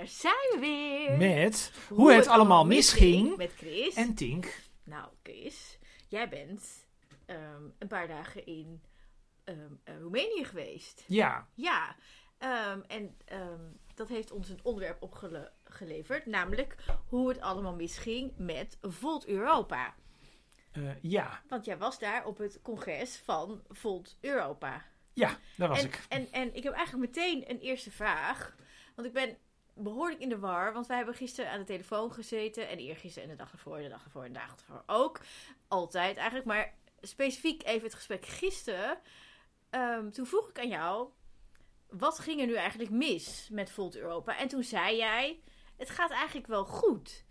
daar zijn we weer. Met hoe, het, allemaal misging. Met Chris. En Tink. Nou, Chris, jij bent ehm, een paar dagen in ehm, eh, Roemenië geweest. Ja, Ja, ehm, en dat heeft ons een onderwerp opgeleverd, namelijk hoe het allemaal misging met Volt Europa. eh, ja, Want jij was daar op het congres van Volt Europa. ja, daar was en, ik. En, en ik heb eigenlijk meteen een eerste vraag. Want ik ben behoorlijk in de war. Want wij hebben gisteren aan de telefoon gezeten. En eergisteren en de dag ervoor, en de dag ervoor en de dag ervoor ook. Altijd eigenlijk. Maar specifiek even het gesprek gisteren. Ehm, toen vroeg ik aan jou. Wat ging er nu eigenlijk mis met Volt Europa? En toen zei jij. Het gaat eigenlijk wel goed.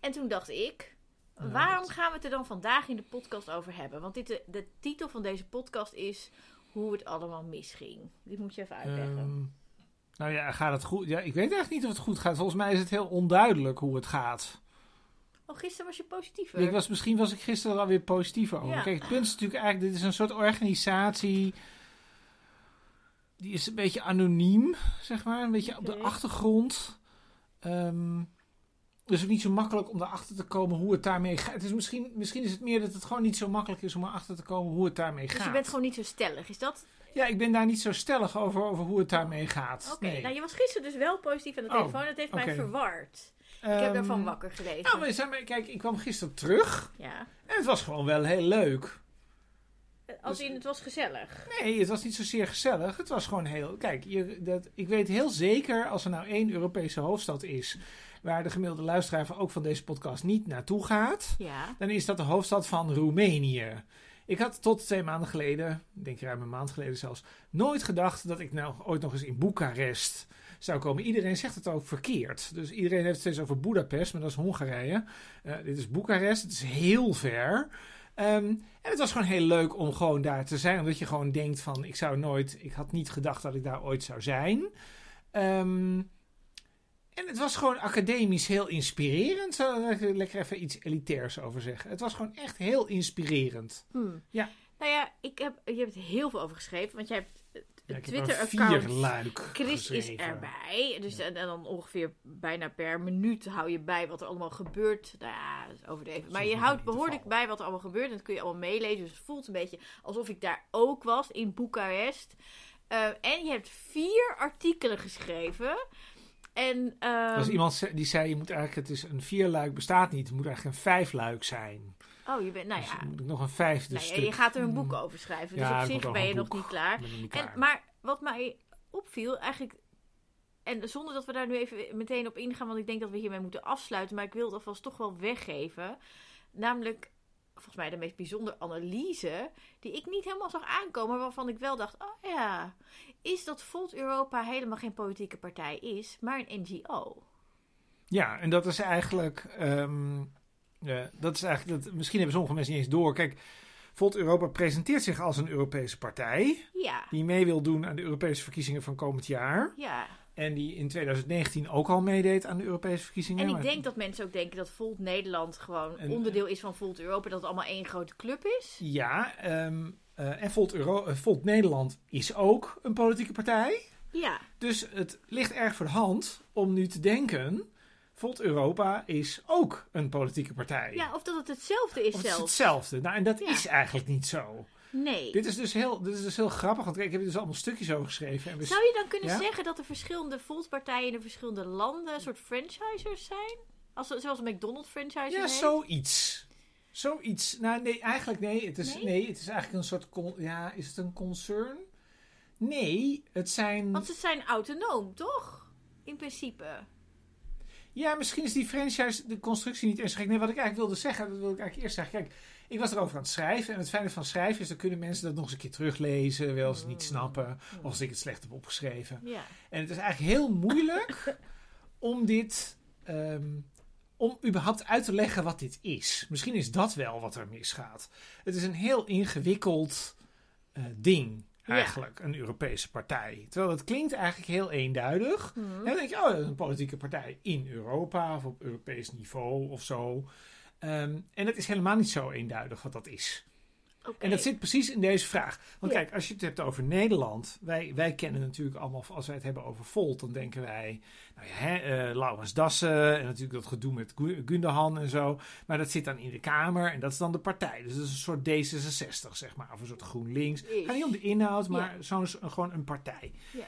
En toen dacht ik. Ja, Waarom dat- gaan we het er dan vandaag in de podcast over hebben? Want dit, de, de titel van deze podcast is hoe het allemaal misging. Dit moet je even uitleggen. Ehm, nou ja, gaat het goed? Ja, ik weet eigenlijk niet of het goed gaat. Volgens mij is het heel onduidelijk hoe het gaat. oh, gisteren was je positiever. Ik was, misschien was ik gisteren alweer positiever over. Ja. Kijk, het punt is natuurlijk eigenlijk, dit is een soort organisatie. Die is een beetje anoniem, zeg maar. Een beetje op de Oké. achtergrond. Ehm dus ook niet zo makkelijk om erachter te komen hoe het daarmee gaat. Het is misschien, misschien is het meer dat het gewoon niet zo makkelijk is om erachter te komen hoe het daarmee dus gaat. je bent gewoon niet zo stellig, is dat? Ja, ik ben daar niet zo stellig over, over hoe het daarmee gaat. Oké, nee. nou je was gisteren dus wel positief aan de Oh, telefoon. Dat heeft mij verward. ik heb Ehm, daarvan wakker gelegen. Nou, maar zeg maar, kijk, ik kwam gisteren terug Ja, en het was gewoon wel heel leuk. als Dus- in het was gezellig. Nee, het was niet zozeer gezellig. Het was gewoon heel. Kijk, je, dat, ik weet heel zeker als er nou één Europese hoofdstad is. waar de gemiddelde luisteraar ook van deze podcast niet naartoe gaat. Ja. dan is dat de hoofdstad van Roemenië. Ik had tot twee maanden geleden, ik denk ruim een maand geleden zelfs. nooit gedacht dat ik nou ooit nog eens in Boekarest zou komen. Iedereen zegt het ook verkeerd. Dus iedereen heeft het steeds over Budapest, maar dat is Hongarije. Eh, dit is Boekarest, het is heel ver. Ehm, en het was gewoon heel leuk om gewoon daar te zijn. Omdat je gewoon denkt van, ik zou nooit... Ik had niet gedacht dat ik daar ooit zou zijn. Ehm, en het was gewoon academisch heel inspirerend. Zou ik er lekker even iets elitairs over zeggen. Het was gewoon echt heel inspirerend. Hm. Ja. Nou ja, ik heb, je hebt heel veel over geschreven. Want jij hebt Ja, er Twitter-account... Chris is erbij. Dus en, en dan ongeveer bijna per minuut hou je bij wat er allemaal gebeurt. Nou ja, overdreven. Maar je houdt behoorlijk bij wat er allemaal gebeurt. En dat kun je allemaal meelezen. Dus het voelt een beetje alsof ik daar ook was in Boekarest. Eh, en je hebt vier artikelen geschreven. En, Er ehm, was iemand die zei, je moet eigenlijk, het is een vierluik bestaat niet. Het moet eigenlijk een vijfluik zijn. Oh, je bent, nou Dus ja. moet ik nog een vijfde Nou stuk. je gaat er een boek Hmm. over schrijven. Dus op zich ben je nog niet klaar. En, maar wat mij opviel, eigenlijk. En zonder dat we daar nu even meteen op ingaan, want ik denk dat we hiermee moeten afsluiten. Maar ik wil het alvast toch wel weggeven. Namelijk, volgens mij de meest bijzondere analyse. die ik niet helemaal zag aankomen. waarvan ik wel dacht: oh ja. Is dat Volt Europa helemaal geen politieke partij is, maar een NGO? Ja, en dat is eigenlijk. ehm, dat is eigenlijk dat, misschien hebben sommige mensen niet eens door. Kijk, Volt Europa presenteert zich als een Europese partij. Ja, die mee wil doen aan de Europese verkiezingen van komend jaar. ja. En die in 2019 ook al meedeed aan de Europese verkiezingen. En ik Maar- denk dat mensen ook denken dat Volt Nederland gewoon En- onderdeel is van Volt Europa. Dat het allemaal één grote club is. Ja, ehm, eh, en Volt, Euro, eh, Volt Nederland is ook een politieke partij. Ja, Dus het ligt erg voor de hand om nu te denken. Volt Europa is ook een politieke partij. ja of dat het hetzelfde is Of het is hetzelfde. Nou, en dat Ja. is eigenlijk niet zo. Nee. Dit is, dus heel, dit is dus heel grappig, want ik heb er dus allemaal stukjes over geschreven. En Zou je dan kunnen Ja? zeggen dat de verschillende Volkspartijen in de verschillende landen een soort franchisers zijn? Als, zoals een McDonald's franchise Ja, heet? zoiets. Zoiets. Nou, nee, eigenlijk nee. Het is, Nee? nee? het is eigenlijk een soort. con- Ja, is het een concern? Nee, het zijn. Want ze zijn autonoom, toch? In principe. Ja, misschien is die franchise, de constructie niet eens gek. Nee, wat ik eigenlijk wilde zeggen, dat wil ik eigenlijk eerst zeggen. Kijk, ik was erover aan het schrijven. En het fijne van schrijven is, dan kunnen mensen dat nog eens een keer teruglezen. Wel ze het niet snappen. Of als ik het slecht heb opgeschreven. Ja. En het is eigenlijk heel moeilijk om dit. ehm, om überhaupt uit te leggen wat dit is. Misschien is dat wel wat er misgaat. Het is een heel ingewikkeld eh, ding, Ja. eigenlijk, een Europese partij. Terwijl het klinkt eigenlijk heel eenduidig. Mhm. En dan denk je, oh, dat is een politieke partij in Europa of op Europees niveau of zo. Ehm, en het is helemaal niet zo eenduidig wat dat is. En dat zit precies in deze vraag. Want Ja. kijk, als je het hebt over Nederland. Wij, wij kennen natuurlijk allemaal, als wij het hebben over Volt, dan denken wij. Nou ja, hè, eh, Laurens Dassen en natuurlijk dat gedoe met Gu- Gundogan en zo. Maar dat zit dan in de Kamer en dat is dan de partij. Dus dat is een soort D66, zeg maar. Of een soort GroenLinks. Het gaat niet om de inhoud, maar zo'n, gewoon een partij. Ja.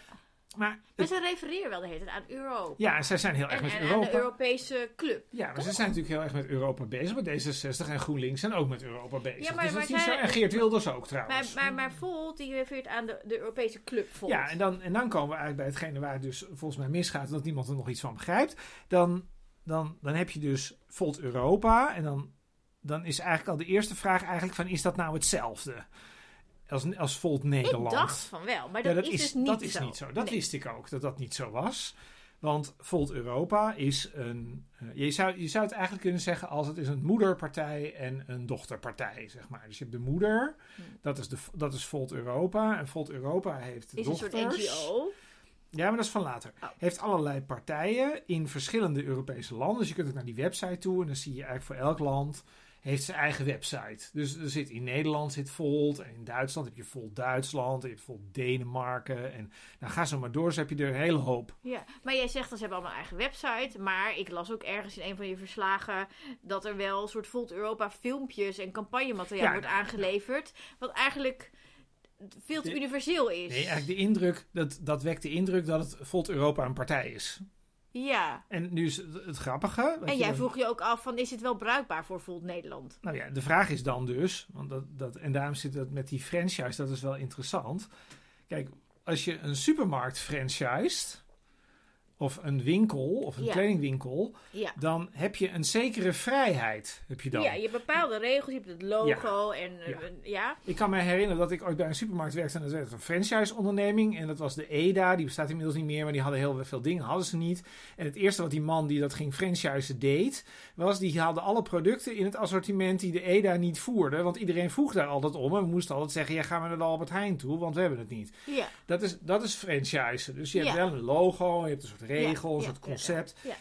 Maar Maar ze refereren wel de hele tijd aan Europa. ja, en zij zijn heel erg en, met en aan Europa. de Europese club. Ja, maar ze zijn natuurlijk heel erg met Europa bezig. Maar D66 en GroenLinks zijn ook met Europa bezig. Ja, maar- dus dat maar is niet zo. zij- En Geert Wilders ook Maar, trouwens. maar, maar Volt, die refereert aan de, de Europese club Volt. Ja, en dan, en dan komen we eigenlijk bij hetgene waar het dus volgens mij misgaat, dat niemand er nog iets van begrijpt. Dan, dan, dan heb je dus Volt Europa en dan, dan is eigenlijk al de eerste vraag eigenlijk van, is dat nou hetzelfde als, als Volt Nederland? Ik dacht van wel, maar ja, dat, is, dus niet dat is zo. niet zo. Dat Nee. wist ik ook, dat dat niet zo was. Want Volt Europa is een. eh, je, zou, je zou het eigenlijk kunnen zeggen als het is een moederpartij en een dochterpartij, zeg maar. Dus je hebt de moeder, Hm. dat is, de, dat is Volt Europa. En Volt Europa heeft Is een dochters. soort NGO. Ja, maar dat is van later. Oh. Heeft allerlei partijen in verschillende Europese landen. Dus je kunt ook naar die website toe en dan zie je eigenlijk voor elk land heeft zijn eigen website. Dus er zit in Nederland zit Volt en in Duitsland heb je Volt Duitsland, en je hebt Volt Denemarken en nou ga zo maar door, zo heb je er een hele hoop. Ja, maar jij zegt dat ze hebben allemaal een eigen website. Maar ik las ook ergens in een van je verslagen dat er wel een soort Volt Europa filmpjes en campagnemateriaal Ja, wordt nou, aangeleverd. Wat eigenlijk veel te universeel is. Nee, eigenlijk de indruk, dat, dat wekt de indruk dat het Volt Europa een partij is. Ja. En nu is het, het grappige. En jij vroeg je ook af van is het wel bruikbaar voor Volt Nederland? Nou ja, de vraag is dan dus, want dat, dat, en daarom zit dat met die franchise, dat is wel interessant. Kijk, als je een supermarkt franchised, of een winkel, of een Ja. kledingwinkel, Ja. dan heb je een zekere vrijheid. Heb je dan. Ja, je hebt bepaalde regels, je hebt het logo en eh, Ja. Ik kan me herinneren dat ik ooit bij een supermarkt werkte en dat werd een franchise-onderneming. En dat was de EDA, die bestaat inmiddels niet meer, maar die hadden heel veel dingen, hadden ze niet. En het eerste wat die man die dat ging franchisen deed, was die haalde alle producten in het assortiment die de EDA niet voerde. Want iedereen vroeg daar altijd om en we moesten altijd zeggen, ja, gaan we naar de Albert Heijn toe, want we hebben het niet. Ja. Dat is, dat is franchisen. Dus je hebt wel een logo, je hebt een soort regel, een Ja, soort ja, concept. Ja.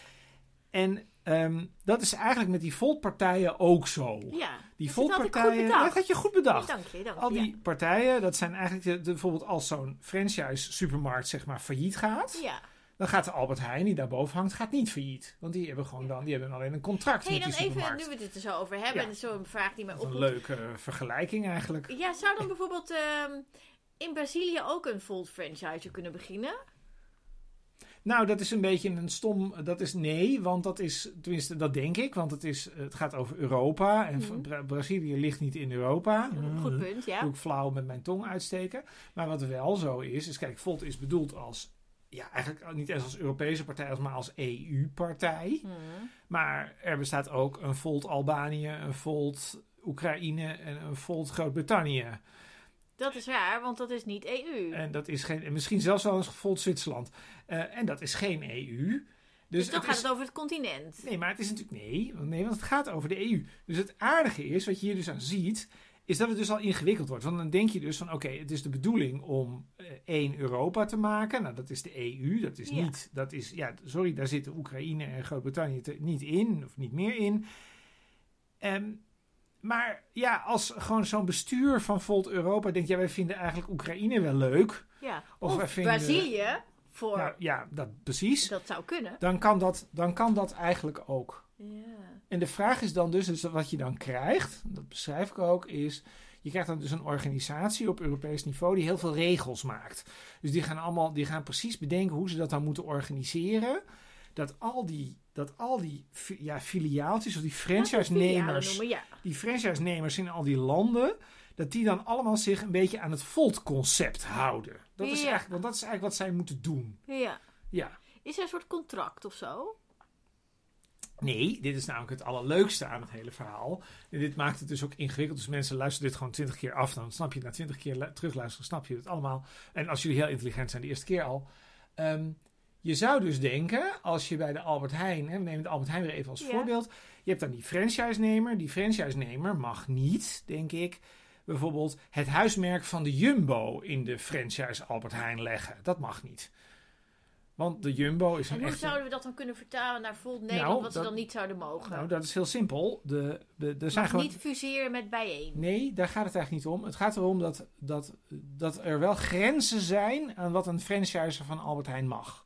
En ehm, dat is eigenlijk met die Volt-partijen ook zo. Ja. Die Volt-partijen, dat had je goed bedacht. Dank je, dank je. Al die partijen, dat zijn eigenlijk de, de- bijvoorbeeld als zo'n franchise supermarkt zeg maar failliet gaat, Ja. dan gaat de Albert Heijn die daarboven hangt, gaat niet failliet. Want die hebben gewoon dan, die hebben alleen een contract hey, met dan die even, nu we het er zo over hebben, Ja. zo'n vraag die mij is een leuke eh, vergelijking eigenlijk. Ja, zou dan bijvoorbeeld ehm, in Brazilië ook een Volt franchise kunnen beginnen? Nou, dat is een beetje een stom. Dat is nee, want dat is, tenminste, dat denk ik, want het, is, het gaat over Europa. En Mhm. Bra- Brazilië ligt niet in Europa. Goed punt, ja. Doe ik flauw met mijn tong uitsteken. Maar wat wel zo is, is kijk, Volt is bedoeld als, ja, eigenlijk niet eens als Europese partij, maar als EU-partij. Mhm. Maar er bestaat ook een Volt Albanië, een Volt Oekraïne en een Volt Groot-Brittannië. Dat is raar, want dat is niet EU. En dat is geen, en misschien zelfs wel een Volt Zwitserland. Eh, en dat is geen EU. dus Dus dan het gaat is, het over het continent. Nee, maar het is natuurlijk nee, want- nee, want het gaat over de EU. Dus het aardige is, wat je hier dus aan ziet, is dat het dus al ingewikkeld wordt. Want dan denk je dus van, oké, het is de bedoeling om eh, één Europa te maken. Nou, dat is de EU. Dat is Ja. niet, dat is, ja, sorry, daar zitten Oekraïne en Groot-Brittannië niet in, of niet meer in. Ehm, maar ja, als gewoon zo'n bestuur van Volt Europa denkt, ja, wij vinden eigenlijk Oekraïne wel leuk. Ja. Of Of, wij vinden- Brazilië, voor... Nou ja, dat precies. dat zou kunnen. Dan kan dat, dan kan dat eigenlijk ook. Ja. En de vraag is dan dus, dus wat je dan krijgt, dat beschrijf ik ook, is je krijgt dan dus een organisatie op Europees niveau die heel veel regels maakt. Dus die gaan allemaal, die gaan precies bedenken hoe ze dat dan moeten organiseren. Dat al die, dat al die ja, filiaaltjes of die franchise-nemers, ja. die franchise-nemers in al die landen, dat die dan allemaal zich een beetje aan het Volt-concept houden. Dat is eigenlijk, want dat is eigenlijk wat zij moeten doen. ja. Ja. Is er een soort contract of zo? Nee, dit is namelijk het allerleukste aan het hele verhaal. En dit maakt het dus ook ingewikkeld. Dus mensen luisteren dit gewoon twintig keer af. Dan snap je het na twintig keer lu- terugluisteren, snap je het allemaal. En als jullie heel intelligent zijn, de eerste keer al. Ehm, je zou dus denken, als je bij de Albert Heijn, hè, we nemen de Albert Heijn weer even als Ja. voorbeeld. Je hebt dan die franchise-nemer. Die franchise-nemer mag niet, denk ik, bijvoorbeeld het huismerk van de Jumbo in de franchise Albert Heijn leggen. Dat mag niet. Want de Jumbo is En een hoe echte... zouden we dat dan kunnen vertalen naar Volt Nederland, Nou, wat ze dat- dan niet zouden mogen? Nou, dat is heel simpel. De, de, er zijn gewoon... niet fuseren met bijeen. Nee, daar gaat het eigenlijk niet om. Het gaat erom dat, dat, dat er wel grenzen zijn aan wat een franchiser van Albert Heijn mag.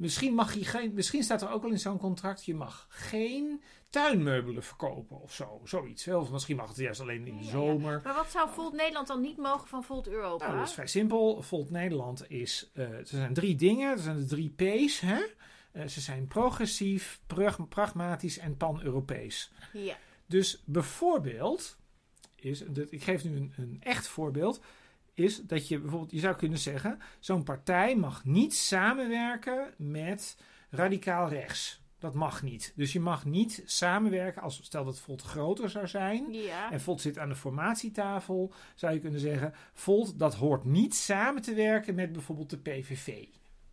Misschien, mag je geen, misschien staat er ook al in zo'n contract, je mag geen tuinmeubelen verkopen of zo. Zoiets. Of misschien mag het juist alleen in de Ja, ja. zomer. Maar wat zou Volt Nederland dan niet mogen van Volt Europa? Nou, dat is vrij simpel. Volt Nederland is, eh er zijn drie dingen. Er zijn de drie P's. Hè? Eh, ze zijn progressief, prag- pragmatisch en pan-Europees. Ja. Dus bijvoorbeeld, is, ik geef nu een, een echt voorbeeld, is dat je bijvoorbeeld, je zou kunnen zeggen, zo'n partij mag niet samenwerken met radicaal rechts. Dat mag niet. Dus je mag niet samenwerken als, stel dat Volt groter zou zijn, Ja. en Volt zit aan de formatietafel, zou je kunnen zeggen, Volt dat hoort niet samen te werken met bijvoorbeeld de PVV.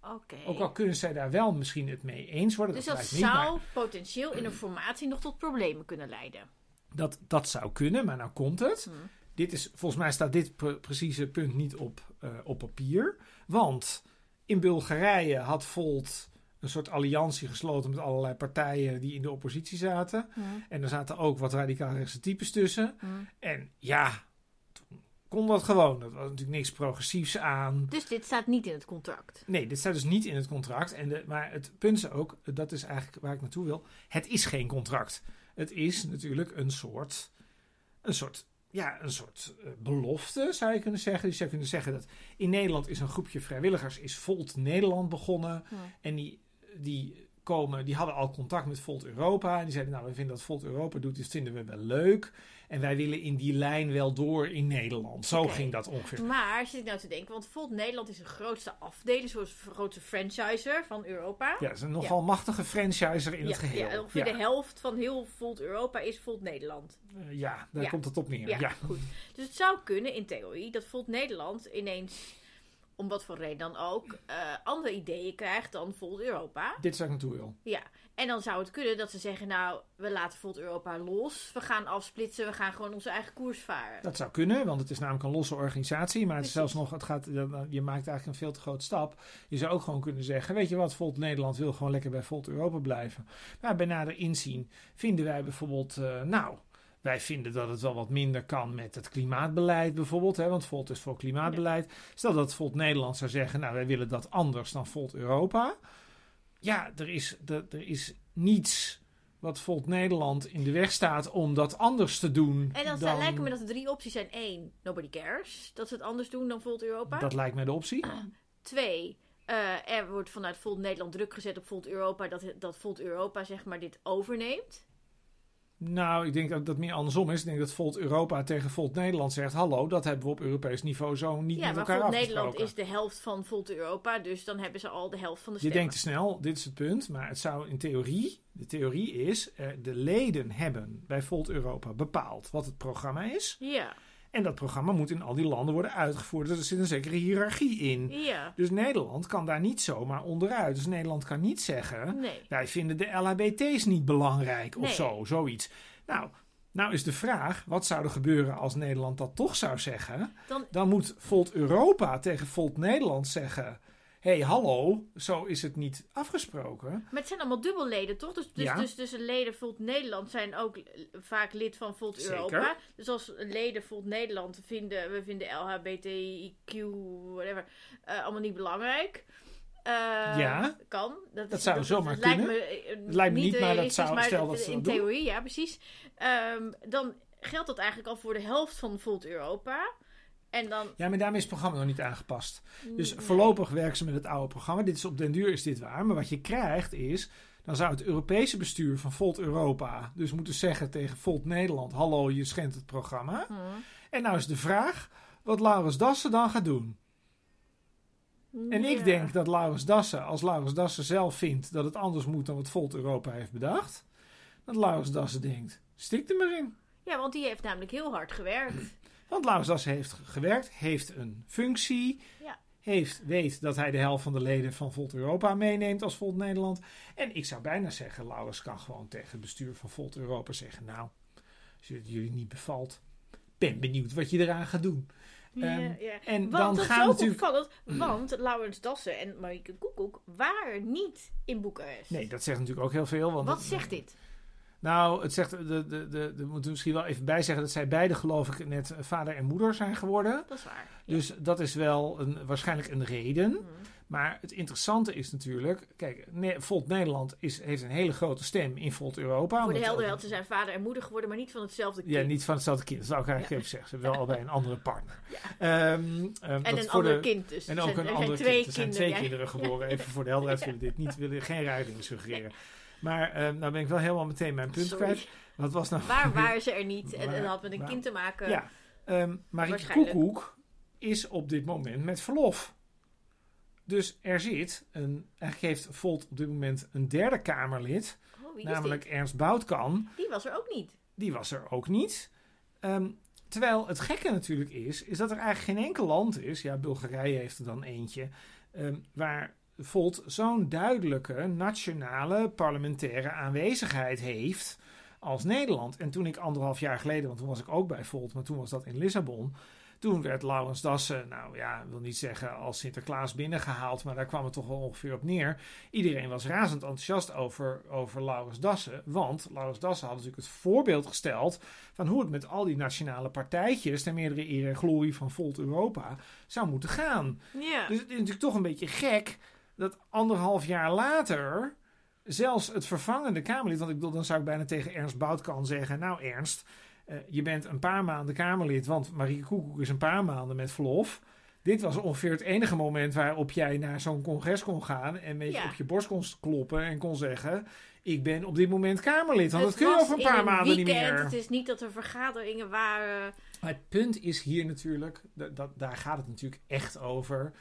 Oké. Ook al kunnen zij daar wel misschien het mee eens worden. Dus dat dat lijkt me niet, maar- zou potentieel in een formatie nog tot problemen kunnen leiden. Dat, dat zou kunnen, maar nou komt het. Hm. Dit is, volgens mij staat dit pre- precieze punt niet op, eh, op papier. Want in Bulgarije had Volt een soort alliantie gesloten met allerlei partijen die in de oppositie zaten. En er zaten ook wat radicaal rechtse types tussen. En ja, toen kon dat gewoon. Er was natuurlijk niks progressiefs aan. Dus dit staat niet in het contract. Nee, dit staat dus niet in het contract. En de, maar het punt is ook, dat is eigenlijk waar ik naartoe wil. Het is geen contract. Het is natuurlijk een soort, een soort, ja, een soort eh, belofte, zou je kunnen zeggen. Dus je zou kunnen zeggen dat in Nederland is een groepje vrijwilligers, is Volt Nederland begonnen. En die, die, komen, die hadden al contact met Volt Europa. En die zeiden, nou, we vinden dat Volt Europa doet, dit vinden we wel leuk. En wij willen in die lijn wel door in Nederland. Zo ging dat ongeveer. Maar zit ik nou te denken, want Volt Nederland is de grootste afdeling, zoals de grootste franchiser van Europa. Ja, het is een nogal machtige franchiser in ja, het geheel. ja, ongeveer de helft van heel Volt Europa is Volt Nederland. Eh, ja, daar komt het op neer. Ja, Ja. goed. Dus het zou kunnen, in theorie, dat Volt Nederland ineens, om wat voor reden dan ook, eh, andere ideeën krijgt dan Volt Europa. Dit is waar ik naartoe wil. Ja, en dan zou het kunnen dat ze zeggen, nou, we laten Volt Europa los. We gaan afsplitsen, we gaan gewoon onze eigen koers varen. Dat zou kunnen, want het is namelijk een losse organisatie. Maar het is zelfs nog, het gaat, je maakt eigenlijk een veel te grote stap. Je zou ook gewoon kunnen zeggen: Weet je wat, Volt Nederland wil gewoon lekker bij Volt Europa blijven. Maar bij nader inzien vinden wij bijvoorbeeld, eh, nou. Wij vinden dat het wel wat minder kan met het klimaatbeleid bijvoorbeeld. Hè, want Volt is voor klimaatbeleid. Stel dat Volt Nederland zou zeggen, nou wij willen dat anders dan Volt Europa. Ja, er is, er, er is niets wat Volt Nederland in de weg staat om dat anders te doen. En dan, dan... lijken me dat er drie opties zijn. Eén, nobody cares. Dat ze het anders doen dan Volt Europa. Dat lijkt mij de optie. Twee, eh, er wordt vanuit Volt Nederland druk gezet op Volt Europa. Dat, dat Volt Europa zeg maar dit overneemt. Nou, ik denk dat dat meer andersom is. Ik denk dat Volt Europa tegen Volt Nederland zegt: Hallo, dat hebben we op Europees niveau zo niet ja, met elkaar Volt afgesproken. Nederland is de helft van Volt Europa. Dus dan hebben ze al de helft van de Je stemmen. denkt te snel, dit is het punt. Maar het zou in theorie, de theorie is, eh, de leden hebben bij Volt Europa bepaald wat het programma is. Ja, En dat programma moet in al die landen worden uitgevoerd. Dus er zit een zekere hiërarchie in. ja. Dus Nederland kan daar niet zomaar onderuit. Dus Nederland kan niet zeggen: Nee. wij vinden de LHBT's niet belangrijk of zo, zoiets. Nou, nou is de vraag, wat zou er gebeuren als Nederland dat toch zou zeggen? Dan- Dan moet Volt Europa tegen Volt Nederland zeggen... Hé, hey, hallo, zo is het niet afgesproken. Maar het zijn allemaal dubbelleden, toch? Dus, dus, Ja. dus, dus de leden Volt Nederland zijn ook vaak lid van Volt Zeker. Europa. Dus als leden Volt Nederland vinden, we vinden LHBTIQ, whatever, eh, allemaal niet belangrijk. eh, Ja. Kan. Dat, zou zomaar lijkt kunnen. me, eh, lijkt me niet, maar dat zou- stel dat ze in doen. theorie, ja, precies. Ehm, dan geldt dat eigenlijk al voor de helft van Volt Europa. En dan... Ja, maar daarmee is het programma nog niet aangepast. Dus Nee. voorlopig werken ze met het oude programma. Dit is op den duur is dit waar. Maar wat je krijgt is... Dan zou het Europese bestuur van Volt Europa... dus moeten zeggen tegen Volt Nederland... Hallo, je schendt het programma. Hm. En nou is de vraag... wat Laurens Dassen dan gaat doen. En ik Ja. denk dat Laurens Dassen, als Laurens Dassen zelf vindt dat het anders moet dan wat Volt Europa heeft bedacht, dat Laurens Dassen denkt, stik er maar in. Ja, want die heeft namelijk heel hard gewerkt. Want Laurens Dassen heeft gewerkt, heeft een functie, Ja. heeft, weet dat hij de helft van de leden van Volt Europa meeneemt als Volt Nederland. En ik zou bijna zeggen, Laurens kan gewoon tegen het bestuur van Volt Europa zeggen, nou, als het jullie niet bevalt, ben benieuwd wat je eraan gaat doen. Ja, Ehm, ja. En Want dan dat is gaan ook natuurlijk... opvallend, want Laurens Dassen en Marieke Koekoek waren niet in Boekarest. Nee, dat zegt natuurlijk ook heel veel. Want Wat zegt dit? Nou, het zegt, de, de, de, de, we moeten misschien wel even bij zeggen dat zij beide, geloof ik, net vader en moeder zijn geworden. Dat is waar. Dus dat is wel een, waarschijnlijk een reden. Mhm. Maar het interessante is natuurlijk, kijk, Volt Nederland is, heeft een hele grote stem in Volt Europa. Voor de helderheid, ze zijn vader en moeder geworden, maar niet van hetzelfde kind. Ja, niet van hetzelfde kind. Dat zou ik eigenlijk Ja. even zeggen. Ze hebben wel allebei een andere partner. Ja. Ehm, ehm, En dat een voor ander de- kind dus. En ook zijn- een er twee kind. Er zijn twee kinderen geboren. Even voor de helderheid willen dit niet, willen geen ruiling suggereren. Maar ehm, nou ben ik wel helemaal meteen mijn punt Sorry. kwijt. Wat was nou... Waar waren ze er niet? En dat had met een waar- kind te maken. Ja, Marieke Waarschijnlijk. Koekoek is op dit moment met verlof. Dus er zit een, er geeft Volt op dit moment een derde Kamerlid, Oh, namelijk? Ernst Boutkan. Die was er ook niet. Die was er ook niet. Ehm, terwijl het gekke natuurlijk is, is dat er eigenlijk geen enkel land is, ja, Bulgarije heeft er dan eentje, ehm, waar Volt zo'n duidelijke nationale parlementaire aanwezigheid heeft als Nederland. En toen ik anderhalf jaar geleden, want toen was ik ook bij Volt, maar toen was dat in Lissabon. Toen werd Laurens Dassen, nou ja, wil niet zeggen als Sinterklaas binnengehaald, maar daar kwam het toch wel ongeveer op neer. Iedereen was razend enthousiast over, over Laurens Dassen, want Laurens Dassen had natuurlijk het voorbeeld gesteld van hoe het met al die nationale partijtjes, ten meerdere eer en glorie van Volt Europa, zou moeten gaan. Ja. Dus het is natuurlijk toch een beetje gek dat anderhalf jaar later zelfs het vervangende Kamerlid, want ik bedoel, dan zou ik bijna tegen Ernst Boutkan zeggen, nou Ernst, eh, je bent een paar maanden Kamerlid, want Marieke Koekoek is een paar maanden met verlof. Dit was ongeveer het enige moment waarop jij naar zo'n congres kon gaan en een beetje Ja. op je borst kon kloppen en kon zeggen, ik ben op dit moment Kamerlid. Want Het dat kun je over een paar maanden niet meer. Het is niet dat er vergaderingen waren. Maar het punt is hier natuurlijk, dat, dat, daar gaat het natuurlijk echt over.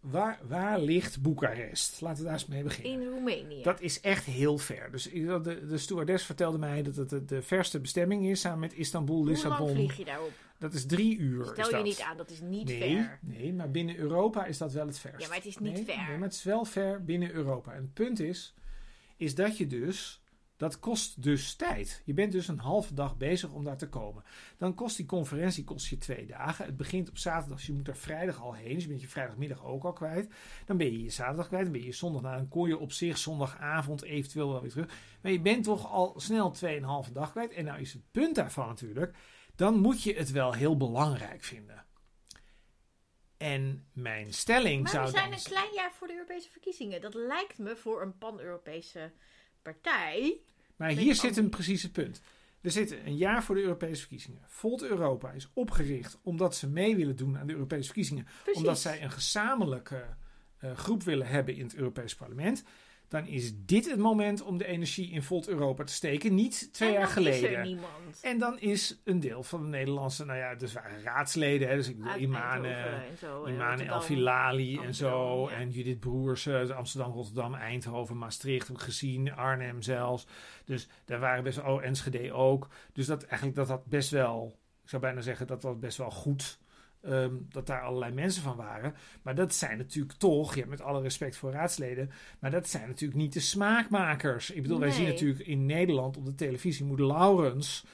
Waar, waar ligt Boekarest? Laten we daar eens mee beginnen. In Roemenië. Dat is echt heel ver. Dus de, de stewardess vertelde mij dat het de, de verste bestemming is samen met Istanbul, Hoe lang Lissabon. vlieg je daarop? Dat is drie uur. Stel je niet aan, dat is niet nee, ver. Nee, maar binnen Europa is dat wel het verst. Ja, maar het is niet nee, ver. Nee, maar het is wel ver binnen Europa. En het punt is, is dat je dus, dat kost dus tijd. Je bent dus een halve dag bezig om daar te komen. Dan kost die conferentie kost je twee dagen. Het begint op zaterdag, dus je moet er vrijdag al heen. Dus je bent je vrijdagmiddag ook al kwijt. Dan ben je je zaterdag kwijt. Dan ben je je zondag na. Dan kon je op zich zondagavond eventueel wel weer terug. Maar je bent toch al snel 2,5 dag kwijt. En nou is het punt daarvan natuurlijk. Dan moet je het wel heel belangrijk vinden. En mijn stelling Maar zou we zijn dan... een klein jaar voor de Europese verkiezingen. Dat lijkt me voor een pan-Europese partij. Maar hier zit een precies het punt. We zitten een jaar voor de Europese verkiezingen. Volt Europa is opgericht omdat ze mee willen doen aan de Europese verkiezingen. Precies. Omdat zij een gezamenlijke eh, groep willen hebben in het Europees Parlement. Dan is dit het moment om de energie in Volt Europa te steken. Niet twee en jaar geleden. is er niemand. En dan is een deel van de Nederlandse, nou ja, dus waren raadsleden. Hè, dus ik bedoel, Uit Imane, Eindhoven en zo, en Imane Rotterdam. El Filali en zo. Ja. En Judith Broers, eh, Amsterdam, Rotterdam, Eindhoven, Maastricht gezien. Arnhem zelfs. Dus daar waren best wel, oh, Enschede ook. Dus dat eigenlijk dat had best wel, ik zou bijna zeggen dat dat best wel goed. Ehm, dat daar allerlei mensen van waren. Maar dat zijn natuurlijk toch, ja, met alle respect voor raadsleden. Maar dat zijn natuurlijk niet de smaakmakers. Ik bedoel, wij zien natuurlijk in Nederland op de televisie Moeder Laurens.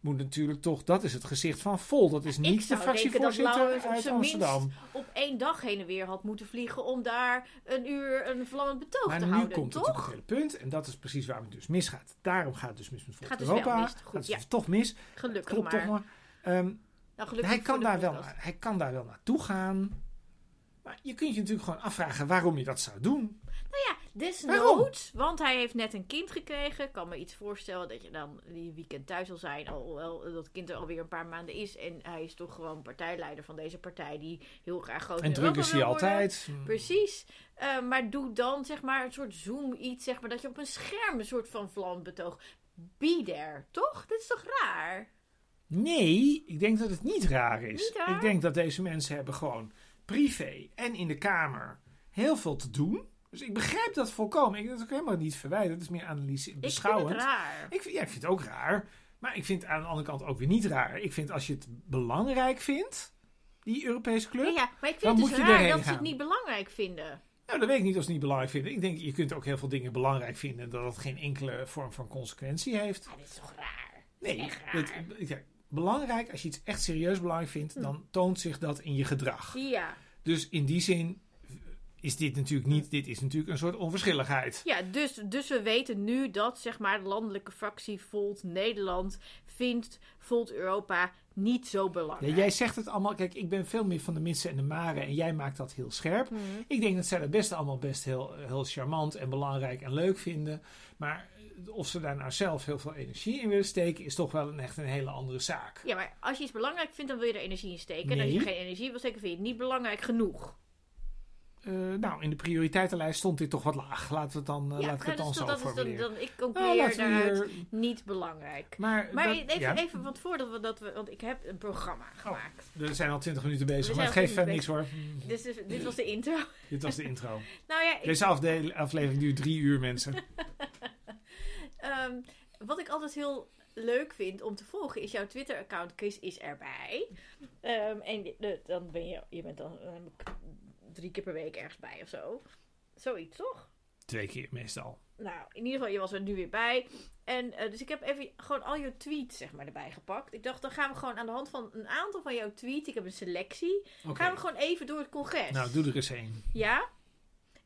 Moet natuurlijk toch, dat is het gezicht van Vol. Dat is niet de fractievoorzitter uit Amsterdam. op één dag heen en weer had moeten vliegen om daar een uur een vlammend betoog Maar te nu houden, komt toch? natuurlijk het hele punt. En dat is precies waar het dus misgaat. Daarom gaat het dus mis met Volt Gaat dus wel Europa. mis. Goed, Gaat het ja. dus toch mis. Gelukkig Klopt maar. toch maar. Ehm, Nou, gelukkig hij, kan daar wel, hij kan daar wel naartoe gaan. Maar je kunt je natuurlijk gewoon afvragen waarom je dat zou doen. Nou ja, desnoods, want hij heeft net een kind gekregen. Ik kan me iets voorstellen dat je dan die weekend thuis zal zijn, alhoewel dat kind er alweer een paar maanden is. En hij is toch gewoon partijleider van deze partij die heel graag groot En druk is hij altijd. Precies. Eh, maar doe dan zeg maar een soort zoom iets, zeg maar, dat je op een scherm een soort van vlam betoog. Be there, toch? Dit is toch raar? Nee, ik denk dat het niet raar is. Niet raar? Ik denk dat deze mensen hebben gewoon privé en in de Kamer heel veel te doen. Dus ik begrijp dat volkomen. Ik dat ook helemaal niet verwijt. Dat is meer analyse Ik vind beschouwend. het raar. Ik vind, ja, ik vind het ook raar. Maar ik vind het aan de andere kant ook weer niet raar. Ik vind als je het belangrijk vindt, die Europese club. Ja, ja, maar ik vind het dus raar dat ze het niet belangrijk vinden. Nou, dat weet ik niet als ze het niet belangrijk vinden. Ik denk, je kunt ook heel veel dingen belangrijk vinden. Dat het geen enkele vorm van consequentie heeft. Ja, dit is toch raar? Nee, ja, belangrijk, als je iets echt serieus belangrijk vindt, Hm. dan toont zich dat in je gedrag. Ja. Dus in die zin is dit natuurlijk niet, dit is natuurlijk een soort onverschilligheid. Ja, dus, dus we weten nu dat zeg maar de landelijke fractie Volt Nederland vindt Volt Europa niet zo Ja, belangrijk. jij zegt het allemaal, kijk, ik ben veel meer van de mitsen en de maren en jij maakt dat heel scherp. Mhm. Ik denk dat zij dat best allemaal best heel, heel charmant en belangrijk en leuk vinden. Maar of ze daar nou zelf heel veel energie in willen steken, is toch wel een, echt een hele andere zaak. Ja, maar als je iets belangrijk vindt, dan wil je er energie in steken. En als Nee. je geen energie wil steken, vind je het niet belangrijk genoeg. Eh, nou, in de prioriteitenlijst stond dit toch wat laag. Laten we het dan, eh, ja, ik het nou, dan dat, zo dat is dan, dan, ik Nou, concludeer we daaruit niet belangrijk. maar Maar dat- even, ja, even want voordat we dat we, want ik heb een programma gemaakt. we zijn al 20 minuten bezig, We maar het geeft niks 20 hoor. Dus, dus dit was de intro. Dit was de intro. Nou ja, ik, Deze aflevering duurt drie uur, mensen. Ehm, wat ik altijd heel leuk vind om te volgen is jouw Twitter-account. Chris is erbij. Ehm, en de- dan ben je, je bent dan ehm, drie keer per week ergens bij of zo. Zoiets, toch? Twee keer meestal. Nou, in ieder geval, je was er nu weer bij. En eh, dus ik heb even gewoon al je tweets zeg maar, erbij gepakt. Ik dacht, dan gaan we gewoon aan de hand van een aantal van jouw tweets. Ik heb een selectie. Gaan we gewoon even door het congres. Nou, doe er eens één. Ja?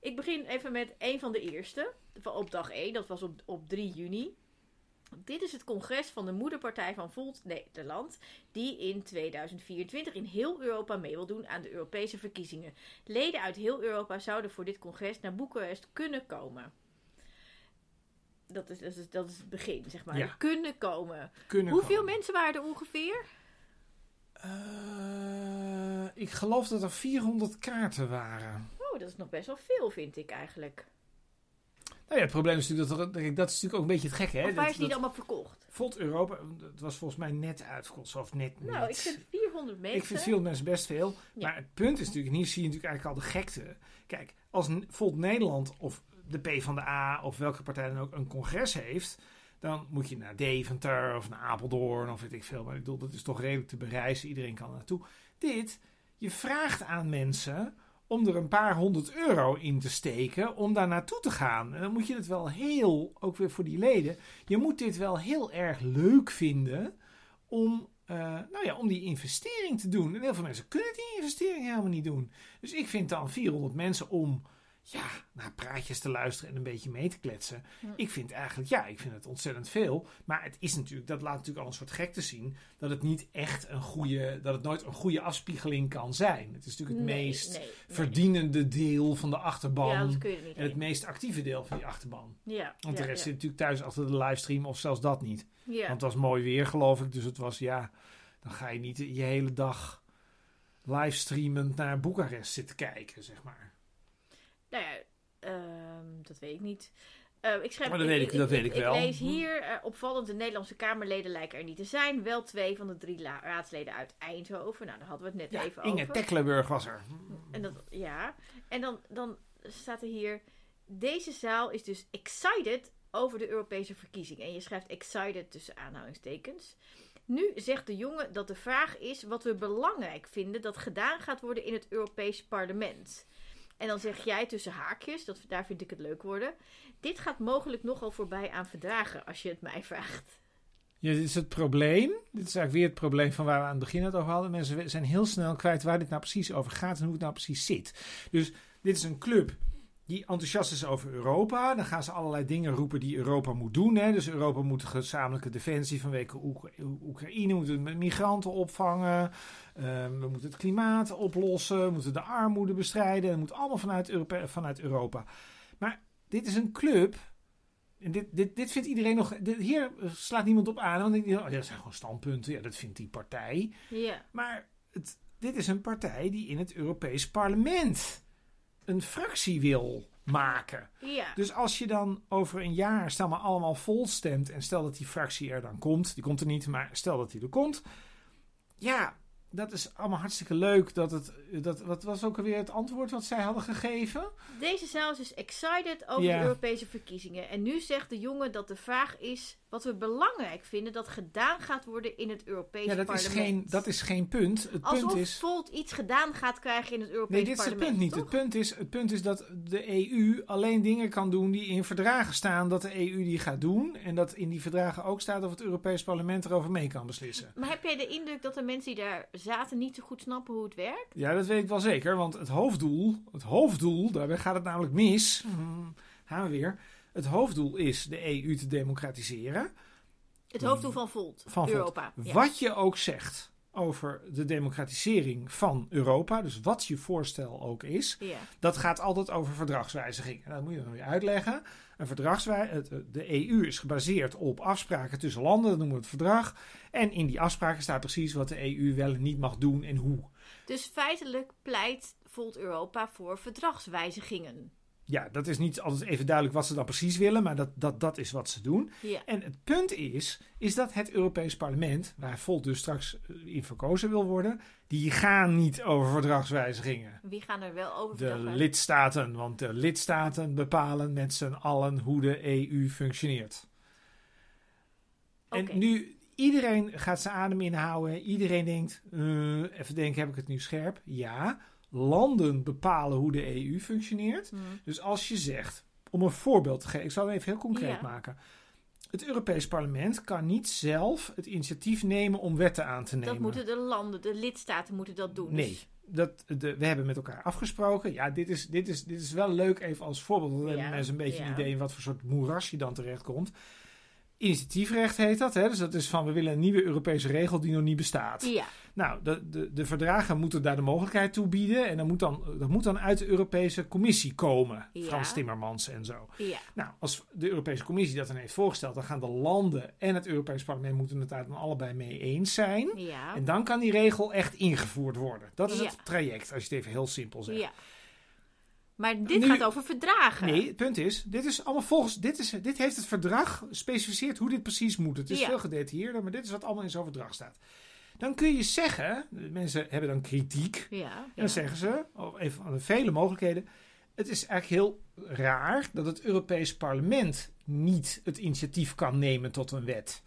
Ik begin even met een van de eerste. Op dag 1, dat was op, op 3 juni. Dit is het congres van de moederpartij van Volt Nederland, die in 2024 in heel Europa mee wil doen aan de Europese verkiezingen. Leden uit heel Europa zouden voor dit congres naar Boekarest kunnen komen. Dat is, dat is, dat is het begin, zeg maar. Ja. Kunnen komen. Kunnen Hoeveel komen. mensen waren er ongeveer? Eh, ik geloof dat er 400 kaarten waren. Oh, dat is nog best wel veel, vind ik eigenlijk. Nou ja, het probleem is natuurlijk dat er, dat is natuurlijk ook een beetje het gekke. Hè? Of waar is die dat- allemaal verkocht? Volt Europa, het was volgens mij net uitverkocht. Of net Nou, ik vind 400 mensen. Ik vind veel mensen best veel. Ja. Maar het punt is natuurlijk, en hier zie je natuurlijk eigenlijk al de gekte. Kijk, als Volt Nederland of de P van de A of welke partij dan ook een congres heeft, dan moet je naar Deventer of naar Apeldoorn of weet ik veel. Maar ik bedoel, dat is toch redelijk te bereizen. Iedereen kan naartoe. Dit, je vraagt aan mensen om er een paar honderd euro in te steken om daar naartoe te gaan. En dan moet je het wel heel, ook weer voor die leden, je moet dit wel heel erg leuk vinden om, eh, nou ja, om die investering te doen. En heel veel mensen kunnen die investering helemaal niet doen. Dus ik vind dan 400 mensen om ja, naar praatjes te luisteren en een beetje mee te kletsen. Ik vind eigenlijk, ja, ik vind het ontzettend veel. Maar het is natuurlijk, dat laat natuurlijk al een soort gekte zien, dat het niet echt een goede, dat het nooit een goede afspiegeling kan zijn. Het is natuurlijk het Nee, meest nee, nee. verdienende deel van de achterban. Ja, dat kun je er niet en het meest actieve deel van die achterban. Ja, Want de rest zit natuurlijk thuis achter de livestream of zelfs dat niet. Want het was mooi weer, geloof ik. Dus het was, ja, dan ga je niet je hele dag livestreamend naar Boekarest zitten kijken, zeg maar. Nou ja, ehm, dat weet ik niet. Eh, ik schrijf, Maar dat weet ik- dat weet ik wel. Ik lees hier, eh, opvallend, de Nederlandse Kamerleden lijken er niet te zijn. Wel twee van de drie raadsleden uit Eindhoven. Nou, daar hadden we het net Ja, even Inge over. Tecklenburg was er. En dat, ja. En dan, dan staat er hier... Deze zaal is dus excited over de Europese verkiezingen. En je schrijft excited tussen aanhalingstekens. Nu zegt de jongen dat de vraag is wat we belangrijk vinden dat gedaan gaat worden in het Europees parlement. En dan zeg jij tussen haakjes, dat, daar vind ik het leuk worden. Dit gaat mogelijk nogal voorbij aan verdragen, als je het mij vraagt. Ja, dit is het probleem. Dit is eigenlijk weer het probleem van waar we aan het begin het over hadden. Mensen zijn heel snel kwijt waar dit nou precies over gaat en hoe het nou precies zit. Dus dit is een club die enthousiast is over Europa. Dan gaan ze allerlei dingen roepen die Europa moet doen. Hè. Dus Europa moet gezamenlijke defensie vanwege Oek- Oekraïne, we moeten migranten opvangen. Ehm, we moeten het klimaat oplossen. We moeten de armoede bestrijden. Dat moet allemaal vanuit Europa. Vanuit Europa. Maar dit is een club. En dit, dit, dit vindt iedereen nog. Dit, hier slaat niemand op aan. Want oh, ja, dat zijn gewoon standpunten. Ja, dat vindt die partij. Ja. Maar het, dit is een partij die in het Europees Parlement een fractie wil maken. Ja. Dus als je dan over een jaar, stel maar allemaal vol stemt en stel dat die fractie er dan komt, die komt er niet, maar stel dat die er komt, ja, dat is allemaal hartstikke leuk. Dat het, dat, wat was ook alweer het antwoord wat zij hadden gegeven? Deze zaal is excited over Ja. de Europese verkiezingen. En nu zegt de jongen dat de vraag is wat we belangrijk vinden dat gedaan gaat worden in het Europees Ja, dat is, parlement. geen, dat is geen punt. Het Alsof punt is. Volt iets gedaan gaat krijgen in het Europees Nee, dit is het parlement. punt niet. Het punt, is, het punt is dat de EU alleen dingen kan doen die in verdragen staan dat de EU die gaat doen. En dat in die verdragen ook staat of het Europees Parlement erover mee kan beslissen. Maar heb jij de indruk dat de mensen die daar zaten niet zo goed snappen hoe het werkt? Ja, dat weet ik wel zeker. Want het hoofddoel, het hoofddoel, daarbij gaat het namelijk mis. Hmm, gaan we weer. Het hoofddoel is de EU te democratiseren. Het hoofddoel van Volt, Van Volt. Europa. Ja. Wat je ook zegt over de democratisering van Europa, dus wat je voorstel ook is, Ja. dat gaat altijd over verdragswijzigingen. Dat moet je dan weer uitleggen. Een verdragswij het- de EU is gebaseerd op afspraken tussen landen, dat noemen we het verdrag. En in die afspraken staat precies wat de EU wel en niet mag doen en hoe. Dus feitelijk pleit Volt Europa voor verdragswijzigingen. Ja, dat is niet altijd even duidelijk wat ze dan precies willen, maar dat, dat, dat is wat ze doen. Ja. En het punt is, is dat het Europees Parlement, waar Volt dus straks eh, in verkozen wil worden, die gaan niet over verdragswijzigingen. Wie gaan er wel over De lidstaten, want de lidstaten bepalen met z'n allen hoe de EU functioneert. Oké. En nu, iedereen gaat zijn adem inhouden. Iedereen denkt, eh, even denken, heb ik het nu scherp? Ja, landen bepalen hoe de EU functioneert. Hm. Dus als je zegt, om een voorbeeld te geven, ik zal het even heel concreet Ja. maken. Het Europees Parlement kan niet zelf het initiatief nemen om wetten aan te nemen. Dat moeten de landen, de lidstaten moeten dat doen. Nee. Dat, de, we hebben met elkaar afgesproken. Ja, dit is, dit is, dit is wel leuk even als voorbeeld. Dan hebben mensen een beetje ja. een idee in wat voor soort moeras je dan terechtkomt. Initiatiefrecht heet dat. Hè? Dus dat is van we willen een nieuwe Europese regel die nog niet bestaat. ja. Nou, de, de, de verdragen moeten daar de mogelijkheid toe bieden. En dat moet dan, dat moet dan uit de Europese Commissie komen. Ja. Frans Timmermans en zo. ja. Nou, als de Europese Commissie dat dan heeft voorgesteld, dan gaan de landen en het Europees Parlement moeten het daar dan allebei mee eens zijn. Ja. En dan kan die regel echt ingevoerd worden. Dat is het traject, als je het even heel simpel zegt. ja. Maar dit Nu- gaat over verdragen. Nee, het punt is, dit is allemaal volgens, dit, is, dit heeft het verdrag specificeert hoe dit precies moet. Het is Ja. veel gedetailleerder, maar dit is wat allemaal in zo'n verdrag staat. Dan kun je zeggen, mensen hebben dan kritiek, Ja. en ja. dan zeggen ze, of een van de vele mogelijkheden, het is eigenlijk heel raar dat het Europees Parlement niet het initiatief kan nemen tot een wet.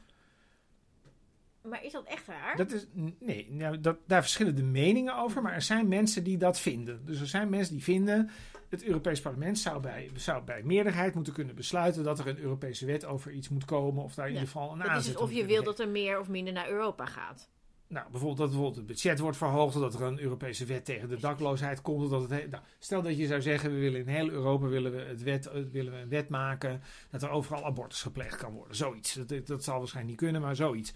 Maar is dat echt raar? Dat is, nee, nou, dat, daar verschillen de meningen over, maar er zijn mensen die dat vinden. Dus er zijn mensen die vinden, het Europees Parlement zou bij, zou bij meerderheid moeten kunnen besluiten dat er een Europese wet over iets moet komen, of daar in Ja, ieder geval een aanzet dus of je wil dat er meer of minder naar Europa gaat. Nou, bijvoorbeeld dat bijvoorbeeld het budget wordt verhoogd, of dat er een Europese wet tegen de dakloosheid komt. of Dat het, nou, stel dat je zou zeggen, we willen in heel Europa willen we het wet, eh, willen we een wet maken dat er overal abortus gepleegd kan worden. Zoiets. Dat, dat zal waarschijnlijk niet kunnen, maar zoiets.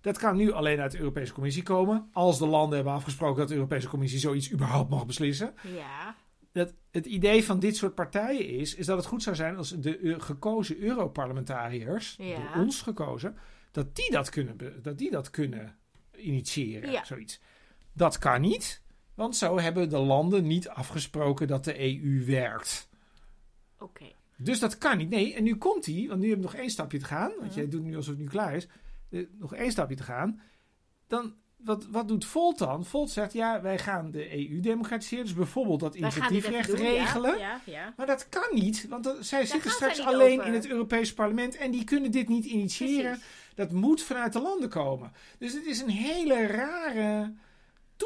Dat kan nu alleen uit de Europese Commissie komen. Als de landen hebben afgesproken dat de Europese Commissie zoiets überhaupt mag beslissen. Ja. Dat het idee van dit soort partijen is, is dat het goed zou zijn als de gekozen Europarlementariërs, Ja. door ons gekozen, dat die dat kunnen, dat die dat kunnen initiëren. Ja. Zoiets. Dat kan niet, want zo hebben de landen niet afgesproken dat de EU werkt. Oké. Dus dat kan niet. Nee, en nu komt hij, want nu hebben we nog één stapje te gaan. Want Mhm. jij doet nu alsof het nu klaar is. Eh, nog één stapje te gaan. Dan, wat, wat doet Volt dan? Volt zegt, ja, wij gaan de EU democratiseren. Dus bijvoorbeeld dat initiatiefrecht doen, regelen. Ja, ja. Maar dat kan niet, want dat- zij zitten straks zij alleen over. in het Europese parlement en die kunnen dit niet initiëren. Precies. Dat moet vanuit de landen komen. Dus het is een hele rare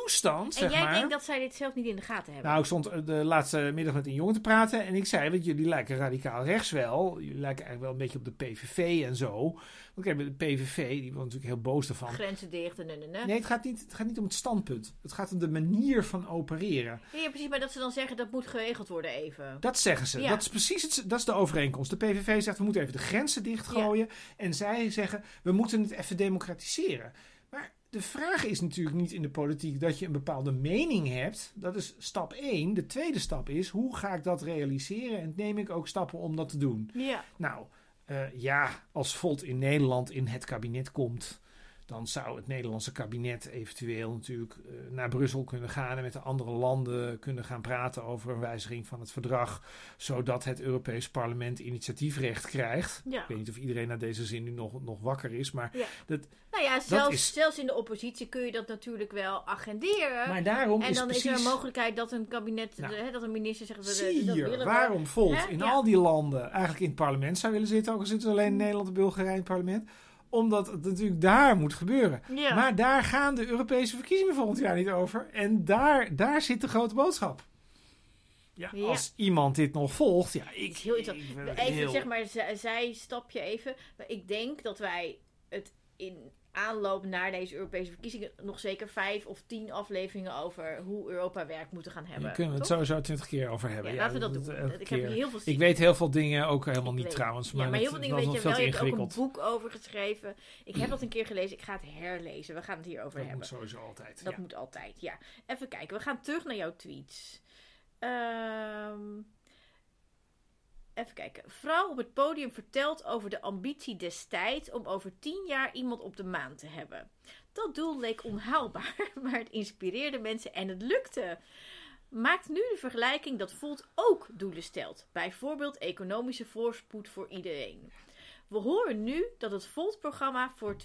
toestand, En zeg jij maar. denkt dat zij dit zelf niet in de gaten hebben? Nou, ik stond eh, de laatste middag met een jongen te praten en ik zei, want jullie lijken radicaal rechts wel. Jullie lijken eigenlijk wel een beetje op de PVV en zo. Want kijk, de PVV, die was natuurlijk heel boos ervan. Grenzen dicht en en en, en. Nee, het gaat, niet, het gaat niet om het standpunt. Het gaat om de manier van opereren. Ja, precies, maar dat ze dan zeggen dat moet geregeld worden even. Dat zeggen ze. Ja. Dat is precies het, dat is de overeenkomst. De PVV zegt we moeten even de grenzen dichtgooien. En zij zeggen we moeten het even democratiseren. De vraag is natuurlijk niet in de politiek dat je een bepaalde mening hebt. Dat is stap 1. De tweede stap is hoe ga ik dat realiseren en neem ik ook stappen om dat te doen. Ja. Nou, eh, ja, als Volt in Nederland in het kabinet komt, dan zou het Nederlandse kabinet eventueel natuurlijk eh, naar Brussel kunnen gaan en met de andere landen kunnen gaan praten over een wijziging van het verdrag, zodat het Europees Parlement initiatiefrecht krijgt. Ja. Ik weet niet of iedereen naar deze zin nu nog, nog wakker is, maar, Ja. dat, Nou ja, zelfs, is- zelfs in de oppositie kun je dat natuurlijk wel agenderen. maar daarom en is dan precies... is er een mogelijkheid dat een kabinet, Nou. hè, dat een minister zegt... we- Zie dat willen waarom Volt in Ja. al die landen eigenlijk in het parlement zou willen zitten, ook al zitten alleen in Nederland en Bulgarije in het parlement, omdat het natuurlijk daar moet gebeuren. Ja. Maar daar gaan de Europese verkiezingen volgend jaar niet over. En daar, daar zit de grote boodschap. Ja, Ja. als iemand dit nog volgt, ja, ik... Heel ik Even heel- zeg maar, zij, zij stapje even. Maar ik denk dat wij het in aanloop naar deze Europese verkiezingen nog zeker vijf of tien afleveringen over hoe Europa werkt moeten gaan hebben. Hier kunnen we het sowieso twintig keer over hebben. Ja, Ja, laten we dat doen. Ik heb heel veel Ik weet heel veel dingen ook helemaal Ik niet weet- trouwens. Ja, maar heel veel dingen weet je wel. Je hebt ook een boek over geschreven. Ik heb dat een keer gelezen. Ik ga het herlezen. We gaan het hierover Dat hebben. moet sowieso altijd. Dat ja. moet altijd, ja. Even kijken, we gaan terug naar jouw tweets. Ehm, even kijken. Vrouw op het podium vertelt over de ambitie destijds om over tien jaar iemand op de maan te hebben. Dat doel leek onhaalbaar, maar het inspireerde mensen en het lukte. Maakt nu de vergelijking dat Volt ook doelen stelt. Bijvoorbeeld economische voorspoed voor iedereen. We horen nu dat het Volt-programma voor 2024-2029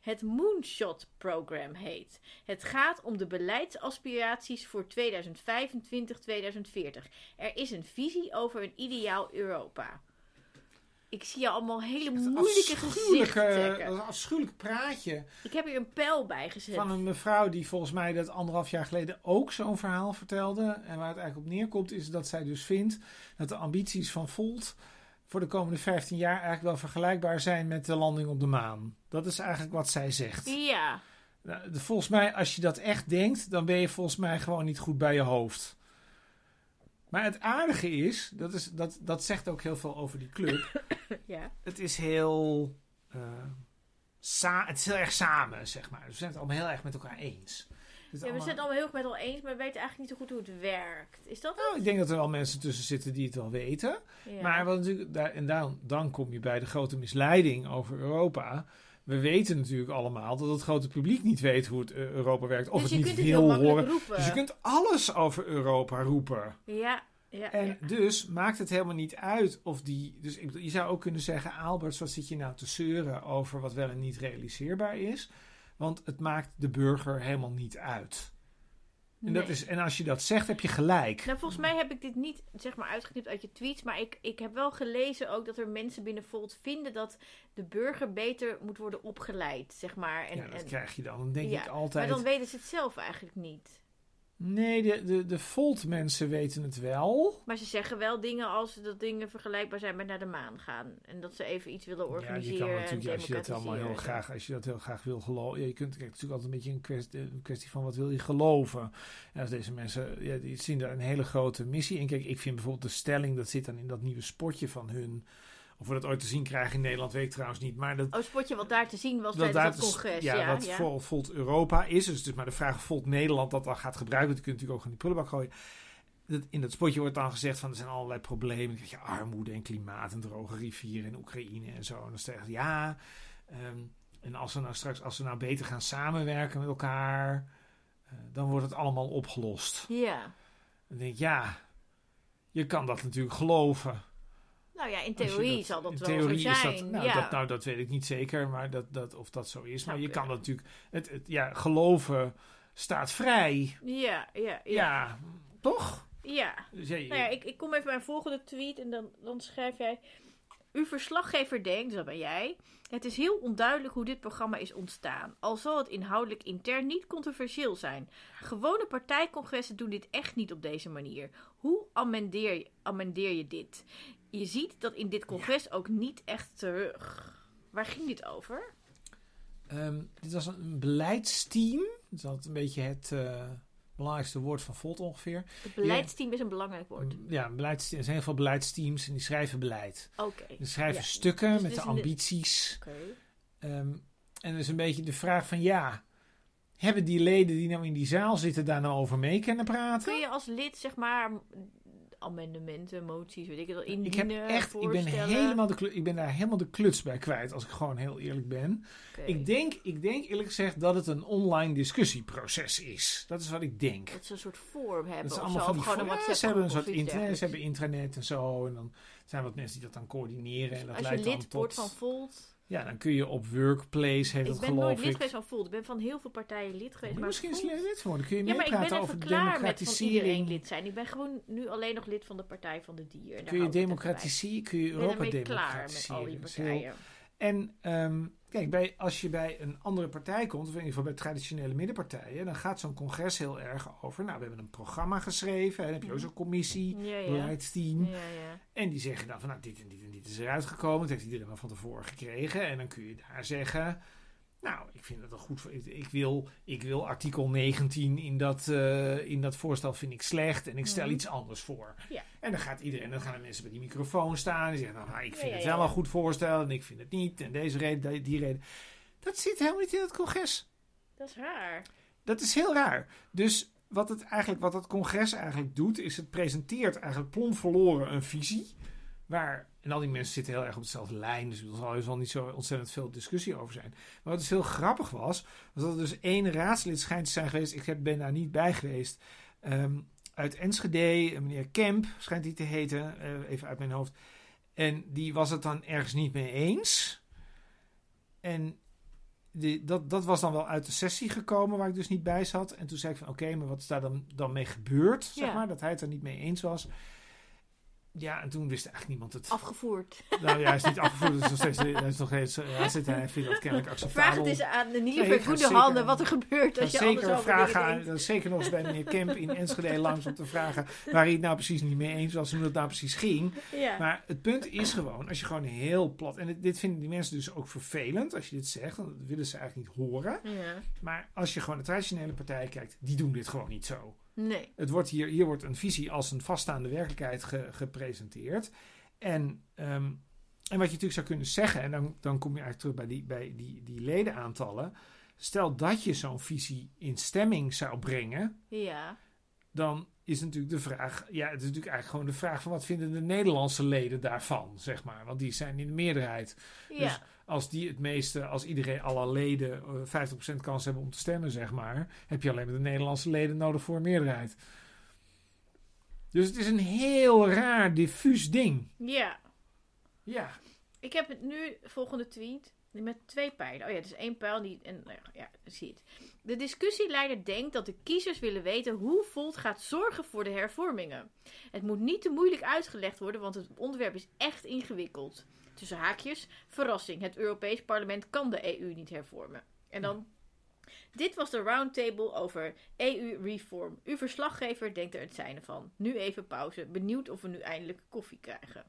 het Moonshot-program heet. Het gaat om de beleidsaspiraties voor 2025-2040. Er is een visie over een ideaal Europa. Ik zie je allemaal hele moeilijke gezichten dat afschuwelijk praatje Ik heb hier een pijl bij gezet. van een mevrouw die volgens mij dat anderhalf jaar geleden ook zo'n verhaal vertelde. En waar het eigenlijk op neerkomt is dat zij dus vindt dat de ambities van Volt voor de komende 15 jaar eigenlijk wel vergelijkbaar zijn met de landing op de maan. Dat is eigenlijk wat zij zegt. Ja, Nou, Volgens mij, als je dat echt denkt, dan ben je volgens mij gewoon niet goed bij je hoofd. Maar het aardige is, dat, is dat, dat zegt ook heel veel over die club. ja. het is heel. eh, sa het is heel erg samen, zeg maar. We zijn het allemaal heel erg met elkaar eens. Ja we zijn het allemaal heel erg met elkaar eens, maar we weten eigenlijk niet zo goed hoe het werkt. Is dat Nou, ik denk dat er wel mensen tussen zitten die het wel weten. Ja. Maar wat natuurlijk, daar, en dan, dan kom je bij de grote misleiding over Europa. We weten natuurlijk allemaal dat het grote publiek niet weet hoe het eh, Europa werkt. Of dus het niet heel wil horen. roepen. Dus je kunt alles over Europa roepen. Ja, ja, En ja. dus maakt het helemaal niet uit of die. Dus ik, bedoel, je zou ook kunnen zeggen: Albert, wat zit je nou te zeuren over wat wel en niet realiseerbaar is? Want het maakt de burger helemaal niet uit. En, dat is, en als je dat zegt, heb je gelijk. Nou, volgens mij heb ik dit niet zeg maar uitgeknipt uit je tweets, maar ik, ik heb wel gelezen ook dat er mensen binnen Volt vinden dat de burger beter moet worden opgeleid, zeg maar. En, ja, dat en- krijg je dan. Dan denk ja, ik altijd. Maar dan weten ze het zelf eigenlijk niet. Nee, de, de, de Volt-mensen weten het wel. Maar ze zeggen wel dingen als dat dingen vergelijkbaar zijn met naar de maan gaan. En dat ze even iets willen Ja, je organiseren kan natuurlijk, als je dat allemaal heel graag, als je dat heel graag wil geloven. Je kunt, kijk, het is natuurlijk altijd een beetje een kwestie, een kwestie van wat wil je geloven. En als deze mensen, ja, die zien daar een hele grote missie in. Kijk, ik vind bijvoorbeeld de stelling, dat zit dan in dat nieuwe spotje van hun. Of we dat ooit te zien krijgen in Nederland, weet ik trouwens niet. Maar dat, Oh, spotje wat daar te zien was dat tijdens dat dus- congres. ja, Ja, wat ja. vol- Volt Europa is. Dus het is maar de vraag of Volt Nederland dat dan gaat gebruiken. Dat kun je natuurlijk ook in die prullenbak gooien. Dat, in dat spotje wordt dan gezegd van er zijn allerlei problemen. Je armoede en klimaat en droge rivieren in Oekraïne en zo. En dan zeggen ze ja. ehm, en als we nou straks, als we nou beter gaan samenwerken met elkaar, eh, dan wordt het allemaal opgelost. Ja. Dan denk ik ja, je kan dat natuurlijk geloven. Nou ja, in theorie zal dat in wel theorie zo is zijn. dat, nou, ja. dat, nou, dat weet ik niet zeker, maar dat, dat, of dat zo is. Maar je kan dat natuurlijk. Het, het, ja, geloven staat vrij. ja, ja, ja. Ja, toch? ja. Dus Nou ja, ik, ik kom even bij een volgende tweet en dan, dan schrijf jij... Uw verslaggever denkt, dat ben jij... Het is heel onduidelijk hoe dit programma is ontstaan. Al zal het inhoudelijk intern niet controversieel zijn. Gewone partijcongressen doen dit echt niet op deze manier. Hoe amendeer je, amendeer je dit? Je ziet dat in dit congres ook niet echt terug. Waar ging dit over? ehm, dit was een beleidsteam. Dat is altijd een beetje het eh, belangrijkste woord van Volt ongeveer. Het beleidsteam is een belangrijk woord. Ja, een beleidsteam. Er zijn heel veel beleidsteams en die schrijven beleid. Oké. Die schrijven Ja. stukken Dus met de ambities. Oké. Ehm, en dus een beetje de vraag van ja, hebben die leden die nou in die zaal zitten daar nou over mee kunnen praten? Kun je als lid, zeg maar, amendementen, moties, weet ik het wel, Ik heb indienen, echt, ik ben, helemaal de, ik ben daar helemaal de kluts bij kwijt, als ik gewoon heel eerlijk ben. Ik, denk, ik denk eerlijk gezegd dat het een online discussieproces is. Dat is wat ik denk. Dat ze een soort vorm hebben Dat of zo, van die gewoon een ja, ze hebben een soort internet, ze hebben intranet en zo. En dan zijn er wat mensen die dat dan coördineren. En dat Als je leidt dan lid wordt van Volt. Ja, dan kun je op Workplace, heet Ik dat ben nooit geloof lid ik. geweest van Volt. Ik ben van heel veel partijen lid geweest. Maar misschien is lid worden. Kun je Ja, maar ik ben meepraten even over de klaar met van iedereen democratisering. lid zijn. Ik ben gewoon nu alleen nog lid van de Partij van de Dier. Daar Kun je ik democratiseren, kun je. Ik Europa ben ermee klaar met democratiseren. al die partijen. En ehm, kijk, bij, als je bij een andere partij komt, of in ieder geval bij traditionele middenpartijen, dan gaat zo'n congres heel erg over. Nou, we hebben een programma geschreven, en dan heb je ook zo'n commissie, Ja, ja. beleidsteam. Ja, ja. En die zeggen dan van, nou, dit en dit en dit is eruit gekomen. Dat heeft iedereen wel van tevoren gekregen. En dan kun je daar zeggen, nou, ik vind het wel goed. ik- wil, ik wil artikel 19 in dat, eh, in dat voorstel vind ik slecht. En ik stel Mhm. iets anders voor. Ja. En dan gaat iedereen, dan gaan de mensen bij die microfoon staan. Die zeggen, nou, ik vind Ja, het wel een goed voorstel. En ik vind het niet. En deze reden, die- reden. Dat zit helemaal niet in het congres. Dat is raar. Dat is heel raar. Dus wat, het eigenlijk, wat het congres eigenlijk doet, is het presenteert eigenlijk plomp verloren een visie. Waar, en al die mensen zitten heel erg op dezelfde lijn, dus er zal er zal niet zo ontzettend veel discussie over zijn. Maar wat dus heel grappig was, was dat er dus één raadslid schijnt te zijn geweest, ik heb- ben daar niet bij geweest, ehm, uit Enschede, een meneer Kemp schijnt hij te heten, eh, even uit mijn hoofd. En die was het dan ergens niet mee eens. En die, dat, dat was dan wel uit de sessie gekomen waar ik dus niet bij zat. En toen zei ik van oké, maar wat is daar dan, dan mee gebeurd? Zeg maar, dat hij het er niet mee eens was. Ja, en toen wist eigenlijk niemand het. Afgevoerd. Nou ja, hij is niet afgevoerd. Het is nog steeds, hij is nog steeds, hij zit hij vindt dat kennelijk Vraag acceptabel. het eens aan de Nee, nieuwe ga goede handen wat er gebeurt als je anders zeker over vragen aan, zeker nog eens bij meneer Kemp in Enschede langs om te vragen waar hij het nou precies niet mee eens was hoe dat nou precies ging. Ja. Maar het punt is gewoon, als je gewoon heel plat, en dit, dit vinden die mensen dus ook vervelend als je dit zegt, want dat willen ze eigenlijk niet horen. ja. Maar als je gewoon de traditionele partijen kijkt, die doen dit gewoon niet zo. Nee. Het wordt hier, hier wordt een visie als een vaststaande werkelijkheid ge- gepresenteerd. En, ehm, en wat je natuurlijk zou kunnen zeggen, en dan, dan kom je eigenlijk terug bij die, bij die, die ledenaantallen. Stel dat je zo'n visie in stemming zou brengen, Ja. dan is natuurlijk de vraag, ja, het is natuurlijk eigenlijk gewoon de vraag van wat vinden de Nederlandse leden daarvan, zeg maar. Want die zijn in de meerderheid. Ja. Dus als die het meeste, als iedereen, alle leden, eh, 50% kans hebben om te stemmen, zeg maar, heb je alleen maar de Nederlandse leden nodig voor een meerderheid. Dus het is een heel raar, diffuus ding. ja. Ja. Ik heb het nu, volgende tweet, met twee pijlen. Oh ja, het is één pijl die, en nou ja, ja, zie het. De discussieleider denkt dat de kiezers willen weten hoe Volt gaat zorgen voor de hervormingen. Het moet niet te moeilijk uitgelegd worden, want het onderwerp is echt ingewikkeld. Tussen haakjes, verrassing, het Europees Parlement kan de EU niet hervormen. En dan, dit was de roundtable over EU-reform. Uw verslaggever denkt er het zijne van. Nu even pauze, benieuwd of we nu eindelijk koffie krijgen.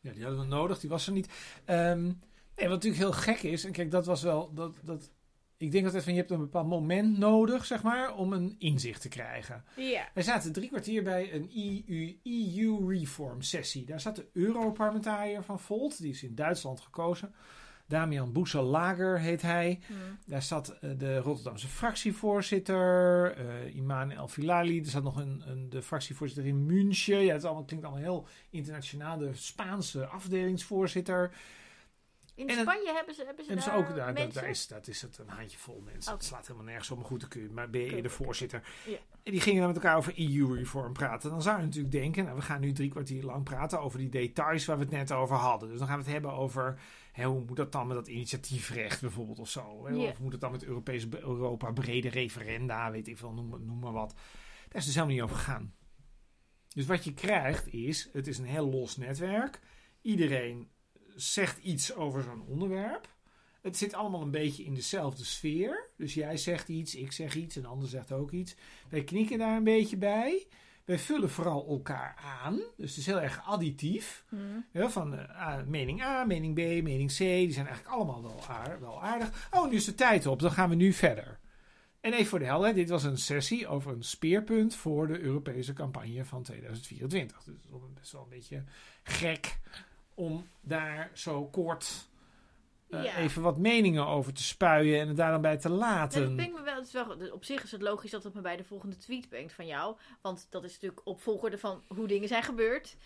ja, die hadden we nodig, die was er niet. Ehm, en wat natuurlijk heel gek is, en kijk, dat was wel, dat, dat, ik denk altijd van, je hebt een bepaald moment nodig, zeg maar, om een inzicht te krijgen. Ja. Wij zaten drie kwartier bij een E EU, EU-reform sessie. Daar zat de Europarlementariër van Volt, die is in Duitsland gekozen. Damian Boesel-Lager heet hij. Hm. Daar zat eh, de Rotterdamse fractievoorzitter, eh Iman El Filali. Er zat nog een, een, de fractievoorzitter in München. Ja, het allemaal, klinkt allemaal heel internationaal. De Spaanse afdelingsvoorzitter. In En het- Spanje hebben ze, hebben ze daar ook, dat, mensen? daar is, dat is het een handjevol mensen. Oké. Het slaat helemaal nergens op, maar goed, dan kun je, maar ben je eerder voorzitter. Ja. En die gingen dan met elkaar over EU-reform praten. Dan zou je natuurlijk denken, nou, we gaan nu drie kwartier lang praten over die details waar we het net over hadden. Dus dan gaan we het hebben over, hè, hoe moet dat dan met dat initiatiefrecht bijvoorbeeld of zo. Hè? Of moet het dan met Europees, Europa brede referenda, weet ik veel, noem, noem maar wat. Daar is dus helemaal niet over gegaan. Dus wat je krijgt is, het is een heel los netwerk. Iedereen zegt iets over zo'n onderwerp. Het zit allemaal een beetje in dezelfde sfeer. Dus jij zegt iets, ik zeg iets, een ander zegt ook iets. Wij knikken daar een beetje bij. Wij vullen vooral elkaar aan. Dus het is heel erg additief. Ja, van eh, A, mening A, mening B, mening C. Die zijn eigenlijk allemaal wel, aard- wel aardig. Oh, nu is de tijd op. Dan gaan we nu verder. En even voor de helderheid. Dit was een sessie over een speerpunt voor de Europese campagne van 2024. Dus het is wel best wel een beetje gek om daar zo kort eh, Ja. even wat meningen over te spuien en het daar dan bij te Nee, laten. dat brengt me wel, het is wel. Op zich is het logisch dat het me bij de volgende tweet brengt van jou. Want dat is natuurlijk opvolgorde van hoe dingen zijn gebeurd.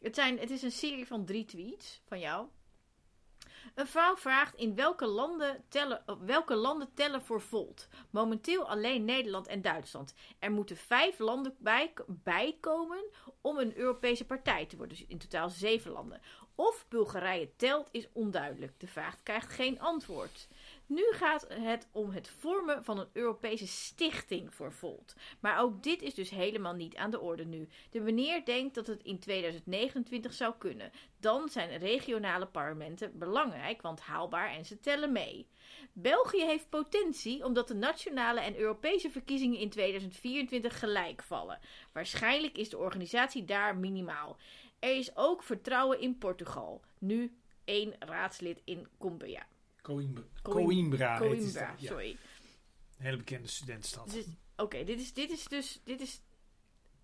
Het, zijn, het is een serie van drie tweets van jou. Een vrouw vraagt in welke landen tellen, op welke landen tellen voor Volt. Momenteel alleen Nederland en Duitsland. Er moeten vijf landen bij, bijkomen om een Europese partij te worden. Dus in totaal zeven landen. Of Bulgarije telt is onduidelijk. De vraag krijgt geen antwoord. Nu gaat het om het vormen van een Europese stichting voor Volt. Maar ook dit is dus helemaal niet aan de orde nu. De meneer denkt dat het in 2029 zou kunnen. Dan zijn regionale parlementen belangrijk, want haalbaar en ze tellen mee. België heeft potentie omdat de nationale en Europese verkiezingen in 2024 gelijk vallen. Waarschijnlijk is de organisatie daar minimaal. Er is ook vertrouwen in Portugal. Nu één raadslid in. Coimbra. Coim- Coimbra. Coimbra, ja. sorry. Een hele bekende studentenstad. Dus- Oké, dit, is, dit is dus. Dit is,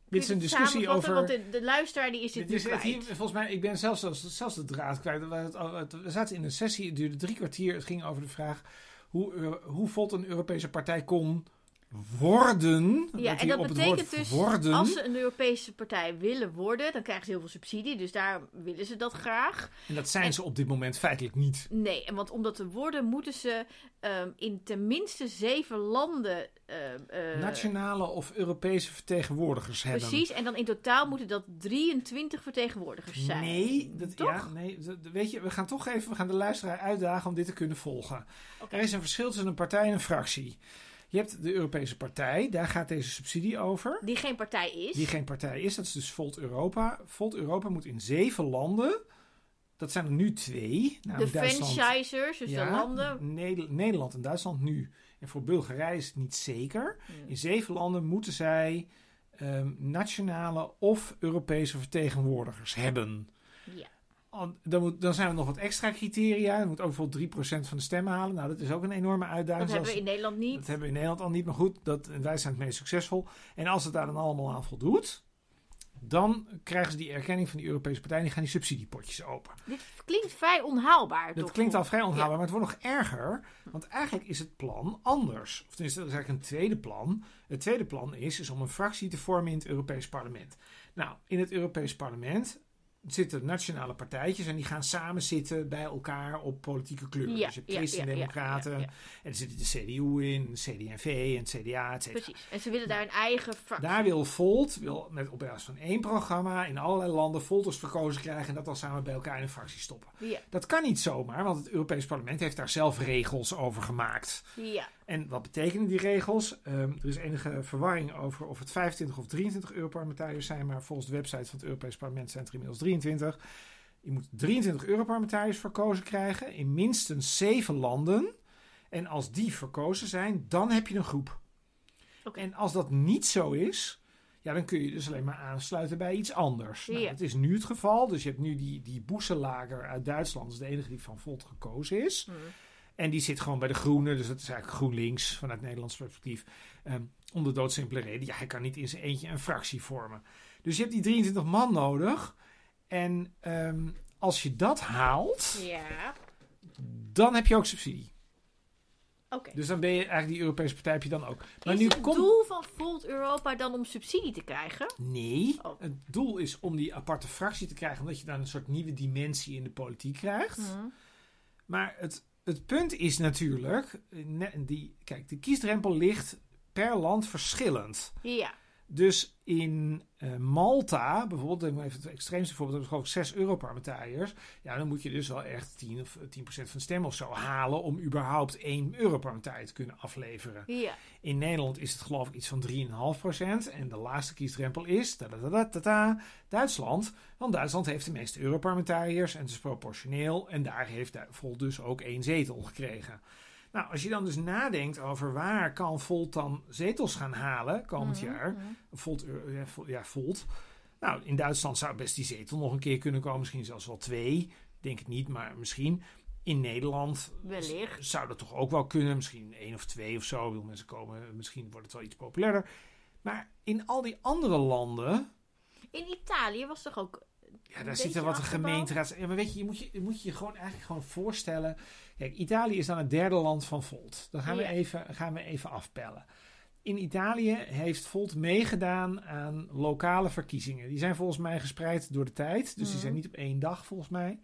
Dit is een het discussie over... Want de, de luisteraar die is dit, Dit is het kwijt. hier, volgens mij, ik ben zelfs, zelfs, zelfs de draad kwijt. We, het- het- we zaten in een sessie, het duurde drie kwartier. Het ging over de vraag hoe, eh, hoe Volt een Europese partij kon worden. Ja, en dat betekent dus, worden. als ze een Europese partij willen worden, dan krijgen ze heel veel subsidie. Dus daar willen ze dat graag. En dat zijn en- ze op dit moment feitelijk niet. Nee, en want om dat te worden, moeten ze ehm, in tenminste zeven landen. ehm, eh, Nationale of Europese vertegenwoordigers hebben. Precies, en dan in totaal moeten dat 23 vertegenwoordigers zijn. Nee, dat, Toch? ja, nee dat- weet je, we gaan toch even we gaan de luisteraar uitdagen om dit te kunnen volgen. Er is een verschil tussen een partij en een fractie. Je hebt de Europese partij, daar gaat deze subsidie over. Die geen partij is. Die geen partij is, dat is dus Volt Europa. Volt Europa moet in zeven landen, dat zijn er nu twee. de namelijk Duitsland- franchisers, dus ja, de landen. Neder- Nederland en Duitsland nu. En voor Bulgarije is het niet zeker. Hmm. In zeven landen moeten zij ehm, nationale of Europese vertegenwoordigers hebben. Ja. An- Dan, moet, dan zijn er nog wat extra criteria. Er moet ook bijvoorbeeld 3% van de stemmen halen. Nou, dat is ook een enorme uitdaging. Dat hebben we in Nederland niet. dat hebben we in Nederland al niet, maar goed, dat, wij zijn het meest succesvol. En als het daar dan allemaal aan voldoet, dan krijgen ze die erkenning van die Europese partij en die gaan die subsidiepotjes open. Dit klinkt vrij onhaalbaar. Dat toch? klinkt al vrij onhaalbaar, maar het wordt nog erger. Want eigenlijk is het plan anders. Of tenminste, dat is eigenlijk een tweede plan. Het tweede plan is, is om een fractie te vormen in het Europees Parlement. Nou, in het Europees Parlement zitten nationale partijtjes en die gaan samen zitten bij elkaar op politieke kleuren. Ja, dus je hebt Christen-Democraten ja, ja, en er zit de CDU in, de CD&V en het CDA, et cetera. Precies. En ze willen daar een eigen fractie. Daar wil Volt, wil met, op basis van één programma in allerlei landen Volters verkozen krijgen en dat dan samen bij elkaar in een fractie stoppen. Dat kan niet zomaar, want het Europees Parlement heeft daar zelf regels over gemaakt. ja. En wat betekenen die regels? Ehm, er is enige verwarring over of het 25 of 23 Europarlementariërs zijn, maar volgens de website van het Europees Parlement zijn het er inmiddels 23. Je moet 23 Europarlementariërs verkozen krijgen in minstens zeven landen. En als die verkozen zijn, dan heb je een groep. En als dat niet zo is, ja, dan kun je dus alleen maar aansluiten bij iets anders. Nou, Ja. dat is nu het geval. Dus je hebt nu die, die Boeselager uit Duitsland, dat is de enige die van Volt gekozen is. Hm. En die zit gewoon bij de Groenen, dus dat is eigenlijk GroenLinks vanuit Nederlands perspectief. Ehm, om de doodsimpele reden, ja, hij kan niet in zijn eentje een fractie vormen. Dus je hebt die 23 man nodig. En ehm, als je dat haalt, Ja. dan heb je ook subsidie. Oké. Dus dan ben je eigenlijk die Europese partij heb je dan ook. Maar is nu het doel van Volt Europa dan om subsidie te krijgen? Nee, Oh. het doel is om die aparte fractie te krijgen, omdat je dan een soort nieuwe dimensie in de politiek krijgt. Hm. Maar het, het punt is natuurlijk, die, kijk, de kiesdrempel ligt per land verschillend. Ja. Dus in eh, Malta, bijvoorbeeld, even het extreemste voorbeeld, hebben geloof ik zes Europarlementariërs. Ja, dan moet je dus wel echt 10 of 10% van de stem of zo halen om überhaupt één Europarlementariër te kunnen afleveren. Ja. In Nederland is het geloof ik iets van 3,5%. En de laagste kiesdrempel is Duitsland. Want Duitsland heeft de meeste Europarlementariërs en het is proportioneel. En daar heeft Volt dus ook één zetel gekregen. Nou, als je dan dus nadenkt over waar kan Volt dan zetels gaan halen komend Hm. jaar. Hm. Volt, eh, ja, Vol- ja, Volt. Nou, in Duitsland zou best die zetel nog een keer kunnen komen. Misschien zelfs wel twee. Denk het niet, maar misschien. In Nederland Wellicht. zou dat toch ook wel kunnen. Misschien één of twee of zo. Wil mensen komen. Misschien wordt het wel iets populairder. Maar in al die andere landen. In Italië was toch ook Ja, daar zitten wat gemeenteraads... Ja, maar weet je, je moet je, je, moet je gewoon eigenlijk gewoon voorstellen... Kijk, Italië is dan het derde land van Volt. Dan gaan, we, even, gaan we even afpellen. In Italië heeft Volt meegedaan aan lokale verkiezingen. Die zijn volgens mij gespreid door de tijd. Dus die Mhm. zijn niet op één dag volgens mij.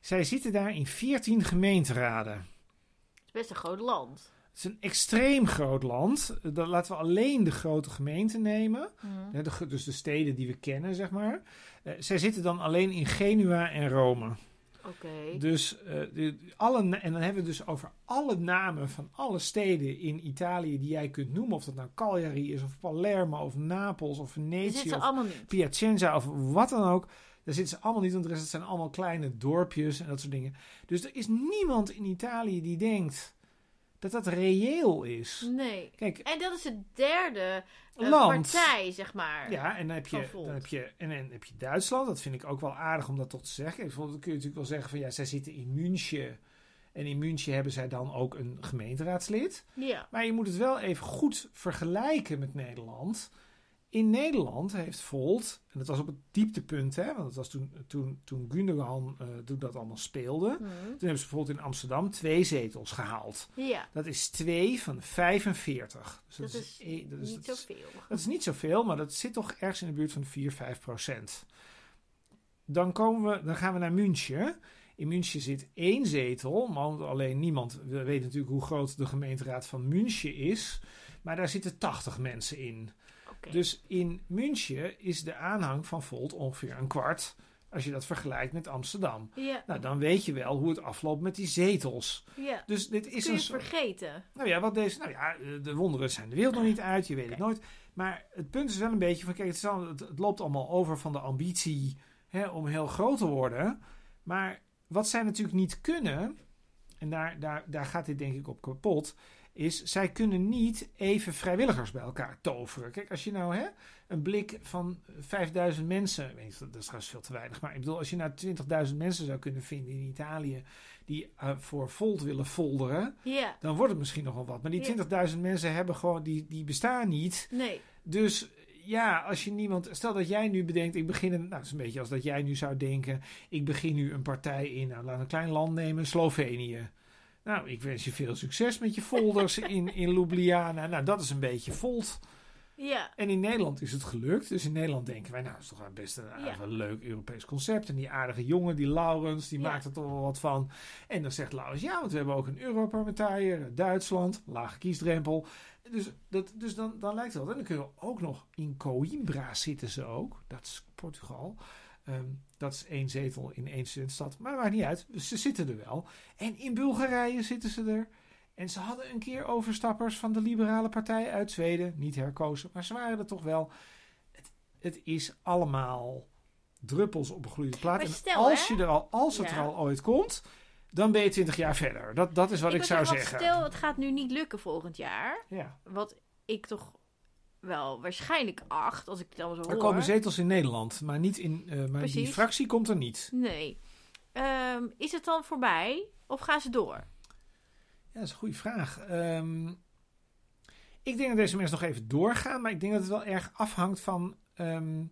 Zij zitten daar in 14 gemeenteraden. Het is best een groot land. Het is een extreem groot land. Dan laten we alleen de grote gemeenten nemen. Mhm. De dus de steden die we kennen, zeg maar. Eh, zij zitten dan alleen in Genua en Rome. Oké. Dus eh, de, alle, en dan hebben we het dus over alle namen van alle steden in Italië die jij kunt noemen. Of dat nou Cagliari is, of Palermo, of Napels, of Venetië, of allemaal niet. Piacenza, of wat dan ook. Daar zitten ze allemaal niet, rest het zijn allemaal kleine dorpjes en dat soort dingen. Dus er is niemand in Italië die denkt dat dat reëel is. Nee. Kijk, En dat is de derde eh, Land. partij, zeg maar. Ja, en dan heb je, dan heb je, en dan heb je Duitsland. Dat vind ik ook wel aardig om dat toch te zeggen. Kijk, Bijvoorbeeld kun je natuurlijk wel zeggen van ja, zij zitten in München. En in München hebben zij dan ook een gemeenteraadslid. Ja. Maar je moet het wel even goed vergelijken met Nederland. In Nederland heeft Volt, en dat was op het dieptepunt, hè, want het was toen, toen, toen Gundogan eh, toen dat allemaal speelde. Mhm. Toen hebben ze bijvoorbeeld in Amsterdam twee zetels gehaald. Ja. Dat is twee van 45. Dus Dat is dat is- niet dat is- zoveel. dat is niet zoveel, maar dat zit toch ergens in de buurt van de 4, 5 procent. Dan, komen we, dan gaan we naar München. In München zit één zetel, maar alleen niemand we weet natuurlijk hoe groot de gemeenteraad van München is. Maar daar zitten 80 mensen in. Dus in München is de aanhang van Volt ongeveer een kwart. Als je dat vergelijkt met Amsterdam. Ja. Nou, dan weet je wel hoe het afloopt met die zetels. Ja. Dus dit is Kun een je soort- vergeten. nou ja, wat deze, nou ja, eh, de wonderen zijn de wereld nog niet uit, je weet het nooit. Maar het punt is wel een beetje van, kijk, het, is al- het, het loopt allemaal over van de ambitie hè, om heel groot te worden. Maar wat zij natuurlijk niet kunnen, en daar, daar, daar gaat dit denk ik op kapot, is zij kunnen niet even vrijwilligers bij elkaar toveren. Kijk, als je nou hè, een blik van 5000 mensen, weet niet, dat is trouwens veel te weinig, maar ik bedoel, als je nou 20.000 mensen zou kunnen vinden in Italië die eh, voor Volt willen folderen, dan wordt het misschien nog wel wat. Maar die Ja. 20.000 mensen hebben gewoon, die, die bestaan niet. Nee. Dus ja, als je niemand. Stel dat jij nu bedenkt, ik begin een. Nou, het is een beetje als dat jij nu zou denken. Ik begin nu een partij in. Nou, laat een klein land nemen, Slovenië. Nou, ik wens je veel succes met je folders in, in Ljubljana. Nou, dat is een beetje Volt. Ja. En in Nederland is het gelukt. Dus in Nederland denken wij, nou, dat is toch best een, Ja. een leuk Europees concept. En die aardige jongen, die Laurens, die Ja. maakt er toch wel wat van. En dan zegt Laurens, ja, want we hebben ook een Europarlementariër, uit Duitsland, lage kiesdrempel. Dus, dat, dus dan, dan lijkt het wel. En dan kunnen we ook nog in Coimbra zitten ze ook. Dat is Portugal. Ehm, dat is één zetel in één studentstad. Maar maakt niet uit. Ze zitten er wel. En in Bulgarije zitten ze er. En ze hadden een keer overstappers van de Liberale Partij uit Zweden. Niet herkozen, maar ze waren er toch wel. Het, het is allemaal druppels op een gloeiende plaat. En stel, als, hè? je er al, als het Ja. er al ooit komt, dan ben je 20 jaar verder. Dat, dat is wat ik, zou zeggen, Stel, het gaat nu niet lukken volgend jaar. Ja. Wat ik toch wel waarschijnlijk acht, als ik het allemaal zo Er hoor. komen zetels in Nederland, maar, niet in, eh, maar die fractie komt er niet. Nee. Ehm, is het dan voorbij? Of gaan ze door? Ja, dat is een goede vraag. Ehm, ik denk dat deze mensen nog even doorgaan, maar ik denk dat het wel erg afhangt van. ehm,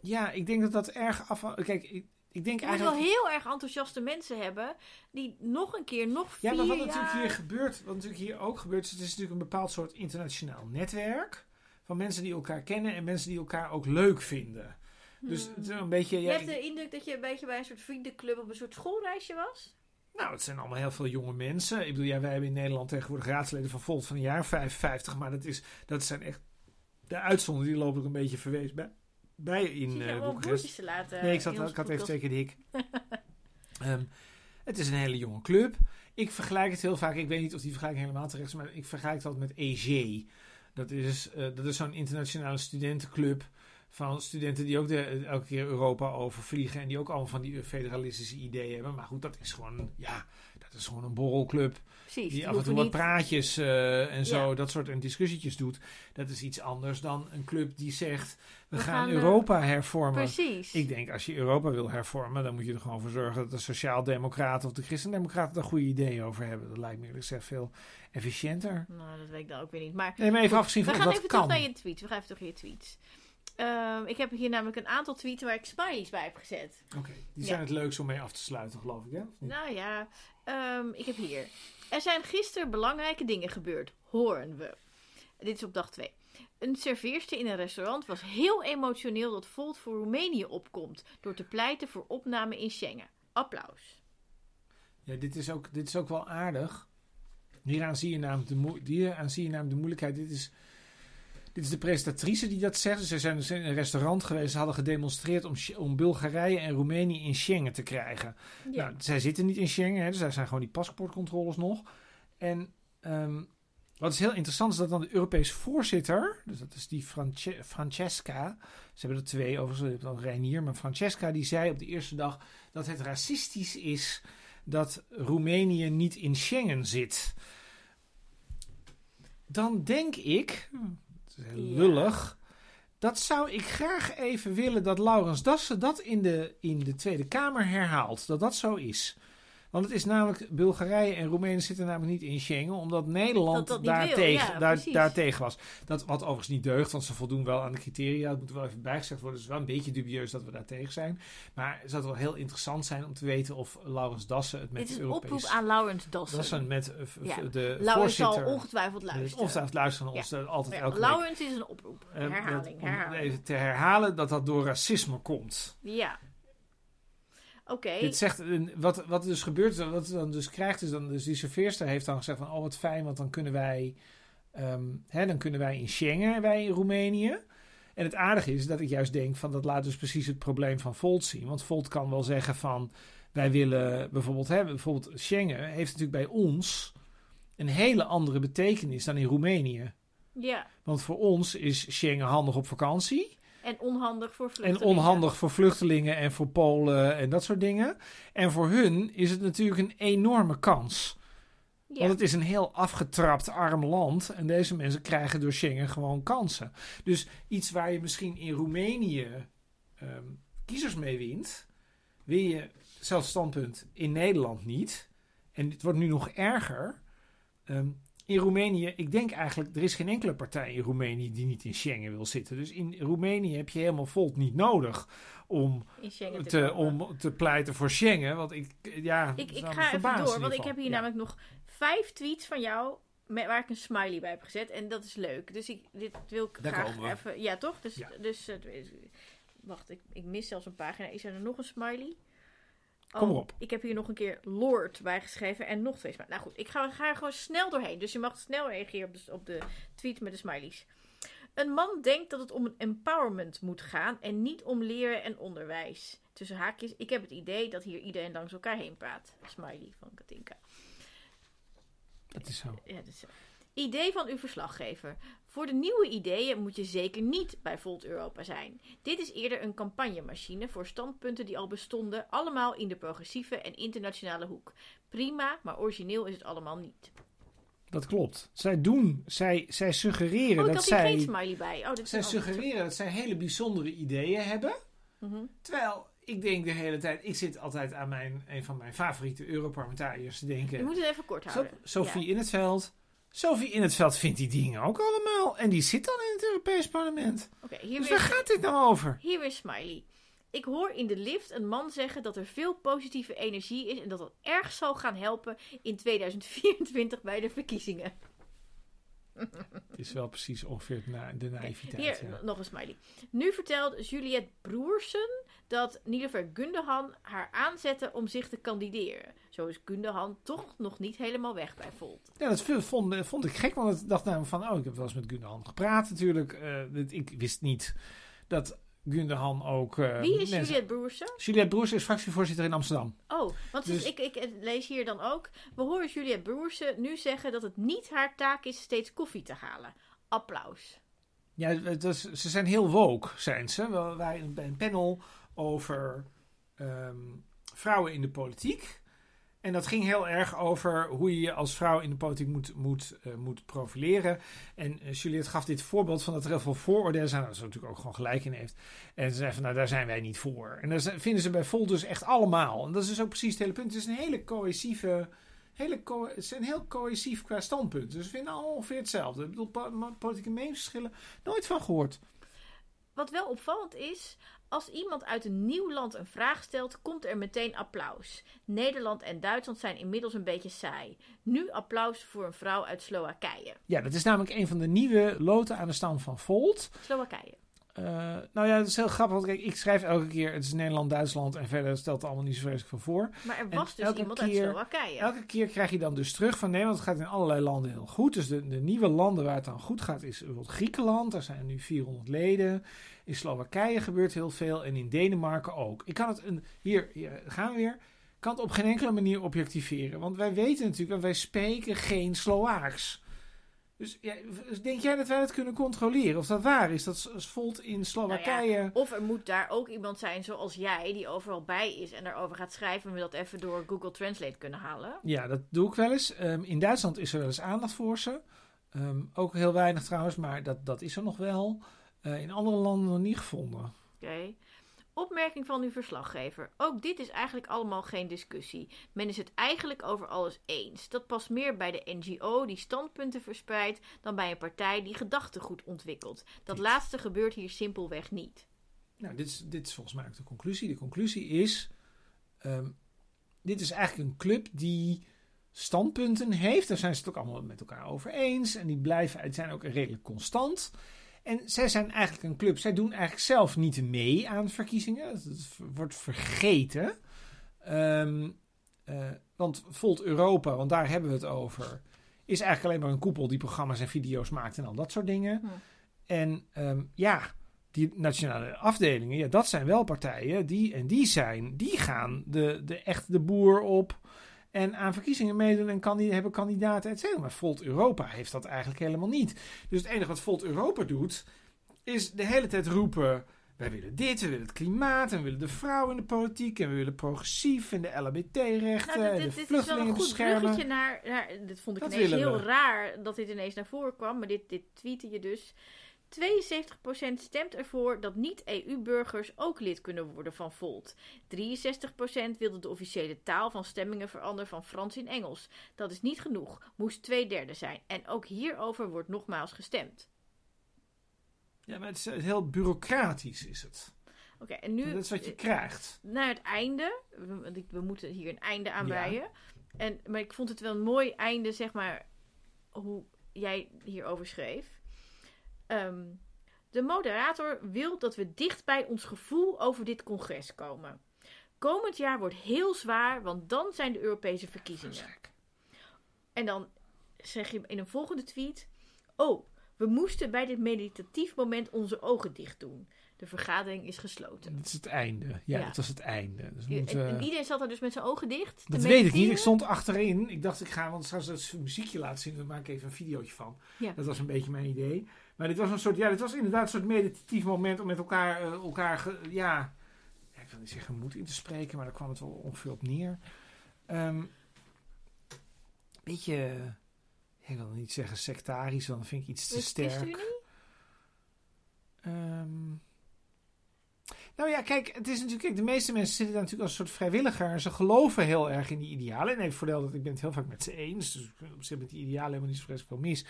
ja, ik denk dat dat erg afhangt. Kijk, ik, ik denk Je moet wel eigenlijk. heel erg enthousiaste mensen hebben die nog een keer, nog vier Ja, maar wat jaar... natuurlijk hier gebeurt, wat natuurlijk hier ook gebeurt, is het is natuurlijk een bepaald soort internationaal netwerk van mensen die elkaar kennen en mensen die elkaar ook leuk vinden. Dus Hmm. het is een beetje. Je hebt ik- de indruk dat je een beetje bij een soort vriendenclub op een soort schoolreisje was? Nou, het zijn allemaal heel veel jonge mensen. Ik bedoel, ja, wij hebben in Nederland tegenwoordig raadsleden van Volt van een jaar 55. Maar dat, is, dat zijn echt... De uitzonderingen die lopen er een beetje verwees bij, bij in Boekarest. te laten Nee, ik, zat, ik had even de hik. Ehm, het is een hele jonge club. Ik vergelijk het heel vaak. Ik weet niet of die vergelijking helemaal terecht is. Maar ik vergelijk dat met EG. Dat is, eh, dat is zo'n internationale studentenclub. Van studenten die ook de, elke keer Europa overvliegen. En die ook allemaal van die federalistische ideeën hebben. Maar goed, dat is gewoon, ja, dat is gewoon een borrelclub. Precies. Die af en toe wat niet- praatjes eh, en zo, Ja. dat soort en discussietjes doet. Dat is iets anders dan een club die zegt: we, We gaan, gaan, eh, Europa hervormen. Precies. Ik denk als je Europa wil hervormen, dan moet je er gewoon voor zorgen dat de Sociaaldemocraten of de Christendemocraten er goede ideeën over hebben. Dat lijkt me eerlijk gezegd veel efficiënter. Nou, dat weet ik dan ook weer niet. Maar Nee, maar even afgezien we van gaan of even dat terug kan. naar je tweets. We gaan even terug naar je tweets. Ehm, ik heb hier namelijk een aantal tweets waar ik smileys bij heb gezet. Oké, die zijn het leukst om mee af te sluiten, geloof ik, hè? Nou ja, ehm, ik heb hier. Er zijn gisteren belangrijke dingen gebeurd, horen we. Dit is op dag 2. Een serveerster in een restaurant was heel emotioneel dat Volt voor Roemenië opkomt. Door te pleiten voor opname in Schengen. Applaus. Ja, dit is ook, dit is ook wel aardig. Hieraan zie je namelijk de, hieraan zie je namelijk de moeilijkheid. Dit is, dit is de presentatrice die dat zegt. Ze zijn dus in een restaurant geweest. Ze hadden gedemonstreerd om, om Bulgarije en Roemenië in Schengen te krijgen. Ja. Nou, zij zitten niet in Schengen, hè, dus daar zijn gewoon die paspoortcontroles nog. En ehm, wat is heel interessant is dat dan de Europese voorzitter, dus dat is die France- Francesca, ze hebben er twee overigens, je hebt dan Reinier, maar Francesca die zei op de eerste dag dat het racistisch is dat Roemenië niet in Schengen zit. Dan denk ik, het heel lullig, dat zou ik graag even willen dat Laurens Dassen dat in de, in de Tweede Kamer herhaalt. Dat dat zo is. Want het is namelijk, Bulgarije en Roemenië zitten namelijk niet in Schengen, omdat Nederland Dat dat niet daar, wil, tegen, ja, daar, precies. daar tegen was. Dat wat overigens niet deugt, want ze voldoen wel aan de criteria. Dat moet wel even bijgezegd worden. Het is wel een beetje dubieus dat we daar tegen zijn. Maar het zou wel heel interessant zijn om te weten of Laurens Dassen het met Dit is een Europese... oproep aan Laurens Dassen. Dassen met eh, v- Ja. de Laurens zal ongetwijfeld luisteren. Ongetwijfeld luisteren naar ons Ja. altijd elke week. Laurens is een oproep. Eh, herhaling, dat- om herhaling. even te herhalen dat dat door racisme komt. Ja. Oké. Dit zegt, een- wat, wat dus gebeurt, wat dan dus krijgt, is dan dus die serveerster heeft dan gezegd van, oh wat fijn, want dan kunnen wij, ehm, hè, dan kunnen wij in Schengen, wij in Roemenië. En het aardige is dat ik juist denk van, dat laat dus precies het probleem van Volt zien. Want Volt kan wel zeggen van, wij willen bijvoorbeeld, hè, bijvoorbeeld Schengen heeft natuurlijk bij ons een hele andere betekenis dan in Roemenië. Ja. Want voor ons is Schengen handig op vakantie. En onhandig voor En vluchtelingen. onhandig voor vluchtelingen en voor Polen en dat soort dingen. En voor hun is het natuurlijk een enorme kans. Ja. Want het is een heel afgetrapt arm land. En deze mensen krijgen door Schengen gewoon kansen. Dus iets waar je misschien in Roemenië ehm, kiezers mee wint, wil je zelfs standpunt in Nederland niet. En het wordt nu nog erger. Ehm, in Roemenië, ik denk eigenlijk, er is geen enkele partij in Roemenië die niet in Schengen wil zitten. Dus in Roemenië heb je helemaal Volt niet nodig om te, om te pleiten voor Schengen. Want ik, ja, Ik, ga even door, want ik heb hier namelijk nog vijf tweets van jou met, waar ik een smiley bij heb gezet. En dat is leuk. Dus ik, dit wil ik Daar graag even... Ja, toch? Dus, Ja. dus eh, wacht, ik, ik mis zelfs een pagina. Is er nog een smiley? Oh, Kom erop. Ik heb hier nog een keer Lord bijgeschreven en nog twee smileys. Nou goed, ik ga, ga er gewoon snel doorheen. Dus je mag snel reageren op de, op de tweet met de smileys. Een man denkt dat het om een empowerment moet gaan en niet om leren en onderwijs. Tussen haakjes, ik heb het idee dat hier iedereen langs elkaar heen praat. Smiley van Katinka. Dat is zo. Ja, dat is zo. Idee van uw verslaggever. Voor de nieuwe ideeën moet je zeker niet bij Volt Europa zijn. Dit is eerder een campagnemachine voor standpunten die al bestonden, allemaal in de progressieve en internationale hoek. Prima, maar origineel is het allemaal niet. Dat klopt. Zij doen, zij, zij suggereren Oh, dat hier geen zij, smiley bij. Oh, is zij suggereren dat zij hele bijzondere ideeën hebben. Mhm. Terwijl ik denk de hele tijd, ik zit altijd aan mijn, een van mijn favoriete Europarlementariërs te denken. Je moet het even kort houden. Sophie Ja. in het veld. Sophie in het veld vindt die dingen ook allemaal. En die zit dan in het Europees Parlement. Oké, hier, Dus weer, waar gaat dit nou over? hier weer smiley. Ik hoor in de lift een man zeggen dat er veel positieve energie is en dat dat erg zal gaan helpen in 2024 bij de verkiezingen. Het is wel precies ongeveer na- de naïviteit. Hier, ja. nog een smiley. Nu vertelt Juliette Broersen dat Nilofer Gundogan haar aanzette om zich te kandideren. Zo is Gundogan toch nog niet helemaal weg bij Volt. Ja, dat vond, vond ik gek, want ik dacht namelijk van, oh, ik heb wel eens met Gundogan gepraat natuurlijk. Eh, ik wist niet dat Gundogan ook... eh, Wie is mensen- Juliette Broersen? Juliette Broers is fractievoorzitter in Amsterdam. Oh, want dus Dus- ik, ik lees hier dan ook. We horen Juliette Broersen nu zeggen dat het niet haar taak is steeds koffie te halen. Applaus. Ja, het is- ze zijn heel woke, zijn ze. Wij bij een panel over ehm, vrouwen in de politiek. En dat ging heel erg over hoe je je als vrouw in de politiek moet, moet, eh, moet profileren. En eh, Juliette gaf dit voorbeeld van dat er heel veel vooroordelen zijn. Nou, dat ze natuurlijk ook gewoon gelijk in heeft. En ze zei van, nou, daar zijn wij niet voor. En dat zijn- vinden ze bij Volt dus echt allemaal. En dat is dus ook precies het hele punt. Het is een hele cohesieve... Hele co het een heel cohesief qua standpunt. Dus we vinden allemaal ongeveer hetzelfde. Ik bedoel, po- politieke meningsverschillen, nooit van gehoord. wat wel opvallend is, als iemand uit een nieuw land een vraag stelt, komt er meteen applaus. Nederland en Duitsland zijn inmiddels een beetje saai. Nu applaus voor een vrouw uit Slowakije. Ja, dat is namelijk een van de nieuwe loten aan de stam van Volt. Slowakije. Uh, nou ja, het is heel grappig. Want kijk, ik schrijf elke keer, het is Nederland, Duitsland en verder stelt het allemaal niet zo vreselijk van voor. Maar er was dus iemand keer, uit Slowakije. Elke keer krijg je dan dus terug van Nederland. Het gaat in allerlei landen heel goed. Dus de, de nieuwe landen waar het dan goed gaat is bijvoorbeeld Griekenland. Daar zijn nu 400 leden. In Slowakije gebeurt heel veel en in Denemarken ook. Ik kan het, een, hier, hier gaan we weer, kan het op geen enkele manier objectiveren. Want wij weten natuurlijk, wij spreken geen Slovaaks. Dus ja, denk jij dat wij dat kunnen controleren? Of dat waar is? Dat Volt in Slowakije. Nou ja, of er moet daar ook iemand zijn zoals jij, die overal bij is en daarover gaat schrijven. En we dat even door Google Translate kunnen halen. Ja, dat doe ik wel eens. Ehm, in Duitsland is er wel eens aandacht voor ze. Ehm, ook heel weinig trouwens, maar dat, dat is er nog wel. Uh, in andere landen nog niet gevonden. Oké. Opmerking van uw verslaggever. Ook dit is eigenlijk allemaal geen discussie. Men is het eigenlijk over alles eens. Dat past meer bij de NGO die standpunten verspreidt dan bij een partij die gedachtegoed ontwikkelt. Dat laatste gebeurt hier simpelweg niet. Nou, dit is, dit is volgens mij ook de conclusie. De conclusie is: um, dit is eigenlijk een club die standpunten heeft. Daar zijn ze het ook allemaal met elkaar over eens. En die blijven, het zijn ook redelijk constant. En zij zijn eigenlijk een club. Zij doen eigenlijk zelf niet mee aan verkiezingen. Het wordt vergeten. Um, uh, want Volt Europa, want daar hebben we het over, is eigenlijk alleen maar een koepel die programma's en video's maakt en al dat soort dingen. En um, ja, die nationale afdelingen, ja, dat zijn wel partijen die en die zijn, die gaan de, de echt de boer op en aan verkiezingen meedoen en hebben kandidaten, et cetera. Maar Volt Europa heeft dat eigenlijk helemaal niet. Dus het enige wat Volt Europa doet, is de hele tijd roepen... Wij willen dit, we willen het klimaat, en we willen de vrouw in de politiek, en we willen progressief en de LHBT-rechten, nou, dit, de dit vluchtelingen beschermen. Dit naar, naar, dit vond ik dat ineens heel raar dat dit ineens naar voren kwam, maar dit, dit tweette je dus. 72% stemt ervoor dat niet-EU-burgers ook lid kunnen worden van Volt. 63% wilde de officiële taal van stemmingen veranderen van Frans in Engels. Dat is niet genoeg, moest twee derde zijn. En ook hierover wordt nogmaals gestemd. Ja, maar het is heel bureaucratisch is het. Oké, en nu... Dat is wat je krijgt. Naar het einde, want we, moeten hier een einde aan breien. En, maar ik vond het wel een mooi einde, zeg maar, hoe jij hierover schreef. Ehm, de moderator wil dat we dicht bij ons gevoel over dit congres komen. Komend jaar wordt heel zwaar, want dan zijn de Europese verkiezingen. En dan zeg je in een volgende tweet: Oh, we moesten bij dit meditatief moment onze ogen dicht doen. De vergadering is gesloten. Dat is het einde. Ja, ja. dat was het einde. Dus en, en, iedereen zat er dus met zijn ogen dicht. Dat weet ik niet. Ik stond achterin. Ik dacht, ik ga, want straks als muziekje laten zien, dan maak ik even een videootje van. Ja. Dat was een beetje mijn idee. Maar dit was een soort, ja, dit was inderdaad een soort meditatief moment om met elkaar, uh, elkaar ja, ik wil niet zeggen moed in te spreken, maar daar kwam het wel ongeveer op neer. Um, beetje, ik wil niet zeggen sectarisch, want dan vind ik iets te sterk. Um, nou ja, kijk, het is natuurlijk, kijk, de meeste mensen zitten daar natuurlijk als een soort vrijwilliger. En ze geloven heel erg in die idealen. En even voordeel dat ik ben het heel vaak met ze eens. Dus op zich met die idealen helemaal niet zo vreselijk veel mis.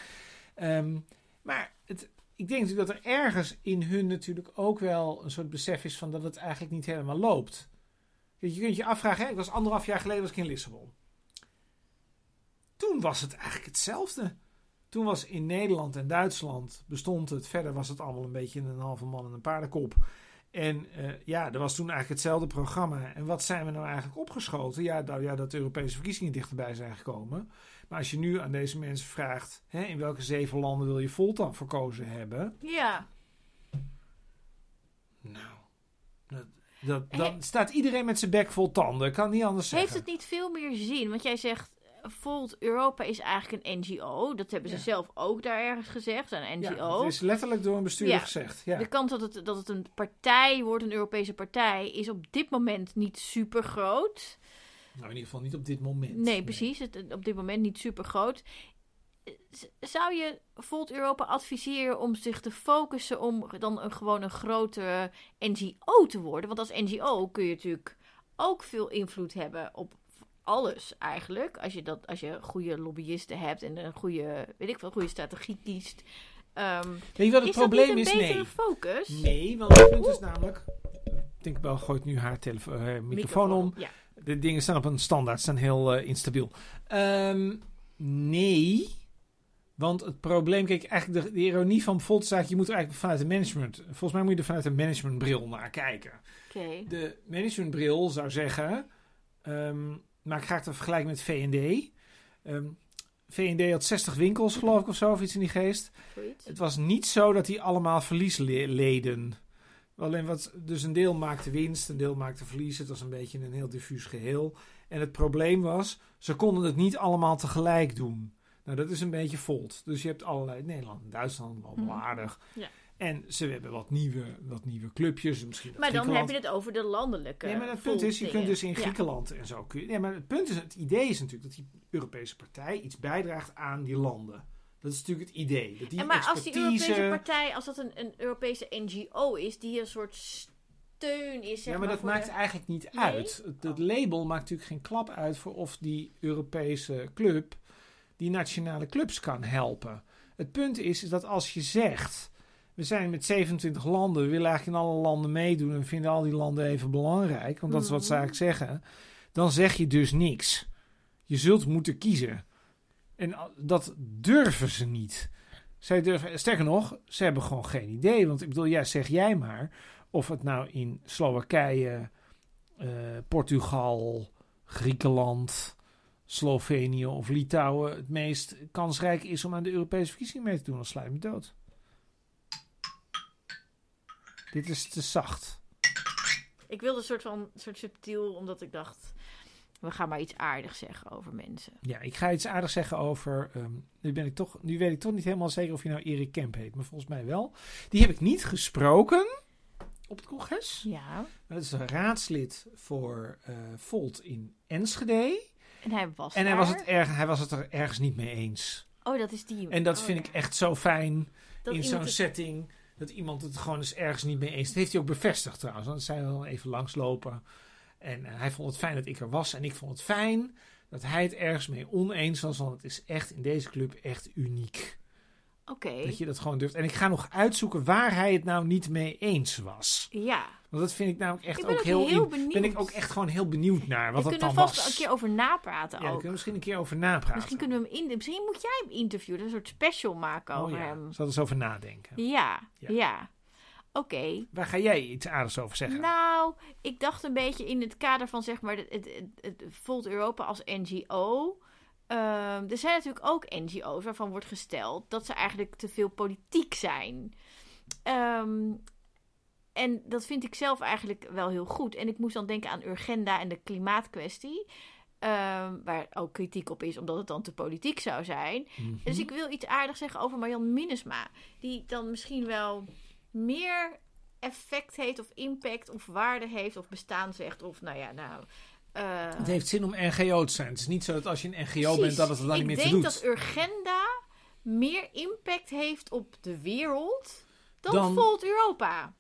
Um, maar het, ik denk natuurlijk dat er ergens in hun natuurlijk ook wel een soort besef is van dat het eigenlijk niet helemaal loopt. Je kunt je afvragen, hè, ik was anderhalf jaar geleden was ik in Lissabon. Toen was het eigenlijk hetzelfde. Toen was in Nederland en Duitsland bestond het. Verder was het allemaal een beetje een halve man en een paardenkop. En uh, ja, er was toen eigenlijk hetzelfde programma. En wat zijn we nou eigenlijk opgeschoten? Ja, nou, ja dat de Europese verkiezingen dichterbij zijn gekomen. Maar als je nu aan deze mensen vraagt: hè, in welke zeven landen wil je Volta verkozen hebben? Ja. Nou, dat, dat, dan staat iedereen met zijn bek vol tanden. Kan niet anders zeggen. Heeft het niet veel meer zin? Want jij zegt. Volt Europa is eigenlijk een NGO. Dat hebben ze zelf ook daar ergens gezegd. Een NGO. Ja, het is letterlijk door een bestuurder gezegd. Ja. De kans dat het, dat het een partij wordt, een Europese partij, is op dit moment niet super groot. Nou, in ieder geval niet op dit moment. Nee, precies. Het, op dit moment niet super groot. Zou je Volt Europa adviseren om zich te focussen om dan een, gewoon een grote NGO te worden? Want als NGO kun je natuurlijk ook veel invloed hebben op alles eigenlijk. Als je, dat, als je goede lobbyisten hebt en een goede, weet ik veel, goede strategie kiest. Ehm, Weet je wat het is probleem is? een betere Nee. focus? Nee, want het punt is namelijk... Tinkerbell gooit nu haar telefo- eh, microfoon om. Ja. De dingen staan op een standaard, staan heel eh, instabiel. Ehm, nee, want het probleem, kijk, eigenlijk de, de ironie van bijvoorbeeld zaak, je moet er eigenlijk vanuit de management, volgens mij moet je er vanuit een managementbril naar kijken. De managementbril zou zeggen, ehm, maak graag de vergelijking met V&D. Ehm V&D had 60 winkels, geloof ik, of zo, of iets in die geest. Het was niet zo dat die allemaal verlies le- leden. Alleen wat, dus een deel maakte winst, een deel maakte verlies. Het was een beetje een heel diffuus geheel. En het probleem was, ze konden het niet allemaal tegelijk doen. Nou, dat is een beetje volt. Dus je hebt allerlei, Nederland en Duitsland, wel Mhm. aardig. Ja. En ze hebben wat nieuwe, wat nieuwe clubjes. Misschien Maar dan heb je het over de landelijke. Nee, maar het punt is, je kunt dus in Ja. Griekenland en zo. Kun je, nee, maar het punt is, het idee is natuurlijk dat die Europese partij iets bijdraagt aan die landen. Dat is natuurlijk het idee. Dat die En maar als die Europese partij, als dat een, een Europese NGO is, die een soort steun is, zeg ja, maar dat voor maakt de- eigenlijk niet Nee? uit. Het, het label maakt natuurlijk geen klap uit voor of die Europese club die nationale clubs kan helpen. Het punt is, is dat als je zegt, we zijn met 27 landen, we willen eigenlijk in alle landen meedoen en vinden al die landen even belangrijk, want dat is wat ze Mhm. eigenlijk zeggen, dan zeg je dus niks. Je zult moeten kiezen. En dat durven ze niet. Zij durven, sterker nog, ze hebben gewoon geen idee. Want ik bedoel, ja, zeg jij maar of het nou in Slowakije, eh, Portugal, Griekenland, Slovenië of Litouwen het meest kansrijk is om aan de Europese verkiezingen mee te doen. Dan sla je me dood. Dit is te zacht. Ik wilde een soort van soort subtiel, omdat ik dacht, we gaan maar iets aardigs zeggen over mensen. Ja, ik ga iets aardigs zeggen over. ehm, nu, ben ik toch, nu weet ik toch niet helemaal zeker of je nou Erik Kemp heet, maar volgens mij wel. Die heb ik niet gesproken op het congres. Ja. Dat is een raadslid voor eh Volt in Enschede. En hij was En hij daar. was, het erg, hij was het er ergens niet mee eens. Oh, dat is die. En dat Oh, vind ja. ik echt zo fijn Dat in zo'n het- setting. Dat iemand het gewoon eens ergens niet mee eens. Dat heeft hij ook bevestigd trouwens. Want zij wel even langslopen. En eh, hij vond het fijn dat ik er was. En ik vond het fijn dat hij het ergens mee oneens was. Want het is echt in deze club echt uniek. Oké. Dat je dat gewoon durft. En ik ga nog uitzoeken waar hij het nou niet mee eens was. Ja. Want dat vind ik namelijk echt Ik ook ook heel... heel in- benieuwd. ben ik ook echt gewoon heel benieuwd naar wat dat kunnen dan we vast was. een keer over napraten ja, ook. kunnen misschien een keer over napraten. Misschien kunnen we hem in, misschien moet jij hem interviewen, een soort special maken Oh over ja, hem. zal eens over nadenken. Ja, Ja. ja. Oké. Waar ga jij iets aardigs over zeggen? Nou, ik dacht een beetje in het kader van zeg maar het, het, het, het Volt Europa als NGO. Ehm, er zijn natuurlijk ook NGO's waarvan wordt gesteld dat ze eigenlijk te veel politiek zijn. Ehm, en dat vind ik zelf eigenlijk wel heel goed. En ik moest dan denken aan Urgenda en de klimaatkwestie. ehm, waar ook kritiek op is, omdat het dan te politiek zou zijn. Mhm. Dus ik wil iets aardigs zeggen over Marjan Minnesma. Die dan misschien wel meer effect heeft of impact of waarde heeft of bestaansrecht of nou ja, nou... eh, Het heeft zin om NGO te zijn. Het is niet zo dat als je een NGO precies. bent dat het er dan niet meer Ik te denk doet. dat Urgenda meer impact heeft op de wereld dan, Dan- Volt Europa.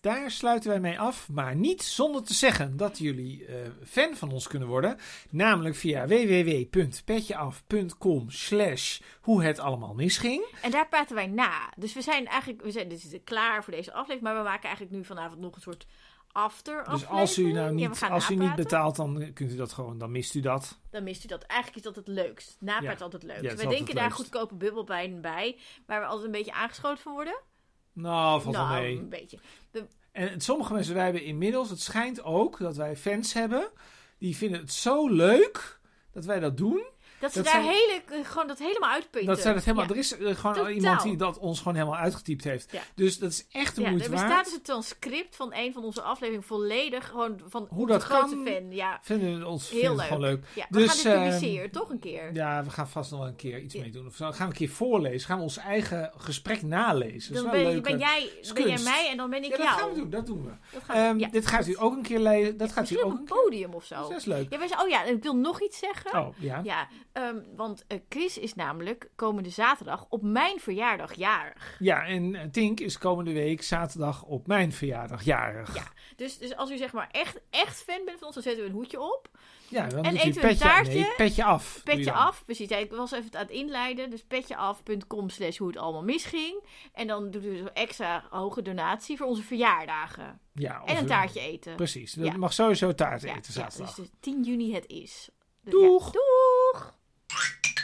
Daar sluiten wij mee af, maar niet zonder te zeggen dat jullie eh, fan van ons kunnen worden. Namelijk via www.petjeaf.com slash hoe het allemaal misging. En daar praten wij na. Dus we zijn eigenlijk, we zijn dus klaar voor deze aflevering, maar we maken eigenlijk nu vanavond nog een soort after Dus als u nou niet, als u niet betaalt, dan kunt u dat gewoon, dan mist u dat. dan mist u dat. Eigenlijk is dat het leukst. Napraat Ja. altijd leuk. Ja, we denken daar leukst. goedkope bubbelpijn bij, waar we altijd een beetje aangeschoten van worden. Nou, valt wel nou, mee. een beetje. En sommige mensen, wij hebben inmiddels, het schijnt ook dat wij fans hebben. Die vinden het zo leuk dat wij dat doen. Dat ze Dat daar zijn- hele, gewoon dat helemaal uitpunten. Dat zij dat helemaal, Ja. Er is eh, gewoon Totaal. iemand die dat ons gewoon helemaal uitgetypt heeft. Ja. Dus dat is echt de Ja, moeite er waard. bestaat dus een transcript van een van onze afleveringen volledig gewoon van Hoe dat grote kan, fan. Ja, Vinden we ons heel leuk. het gewoon leuk. ja we Dus, gaan dit ehm, publiceren, toch een keer. Ja, we gaan vast nog wel een keer iets mee doen. Of zo. gaan we een keer voorlezen. Gaan we ons eigen gesprek nalezen. Dat dan ben, ben, jij, ben jij mij en dan ben ik ja, dat jou. gaan we doen. Dat doen we. Dat gaan we- Ehm. Dit gaat u ook een keer lezen. Dat gaat u ook op een een podium of zo. Dat is leuk. Ja, oh ja, ik wil nog iets zeggen. Oh, ja. Ja, Ehm, want eh, Chris is namelijk komende zaterdag op mijn verjaardag jarig. Ja, en eh, Tink is komende week zaterdag op mijn verjaardag jarig. Ja. Dus, dus als u zeg maar echt, echt fan bent van ons, dan zetten we een hoedje op. Ja, dan En eten we een taartje? nee, petje af. Petje af, precies. Ja, Ik was even aan het inleiden. Dus petjeaf.com slash hoe het allemaal misging. En dan doet u dus een extra hoge donatie voor onze verjaardagen. Ja, En een taartje eten. Precies, Ja. mag sowieso taart Ja, eten ja, zaterdag. dus de 10 juni het is. Dus Doeg. Ja, doeg! Thank you.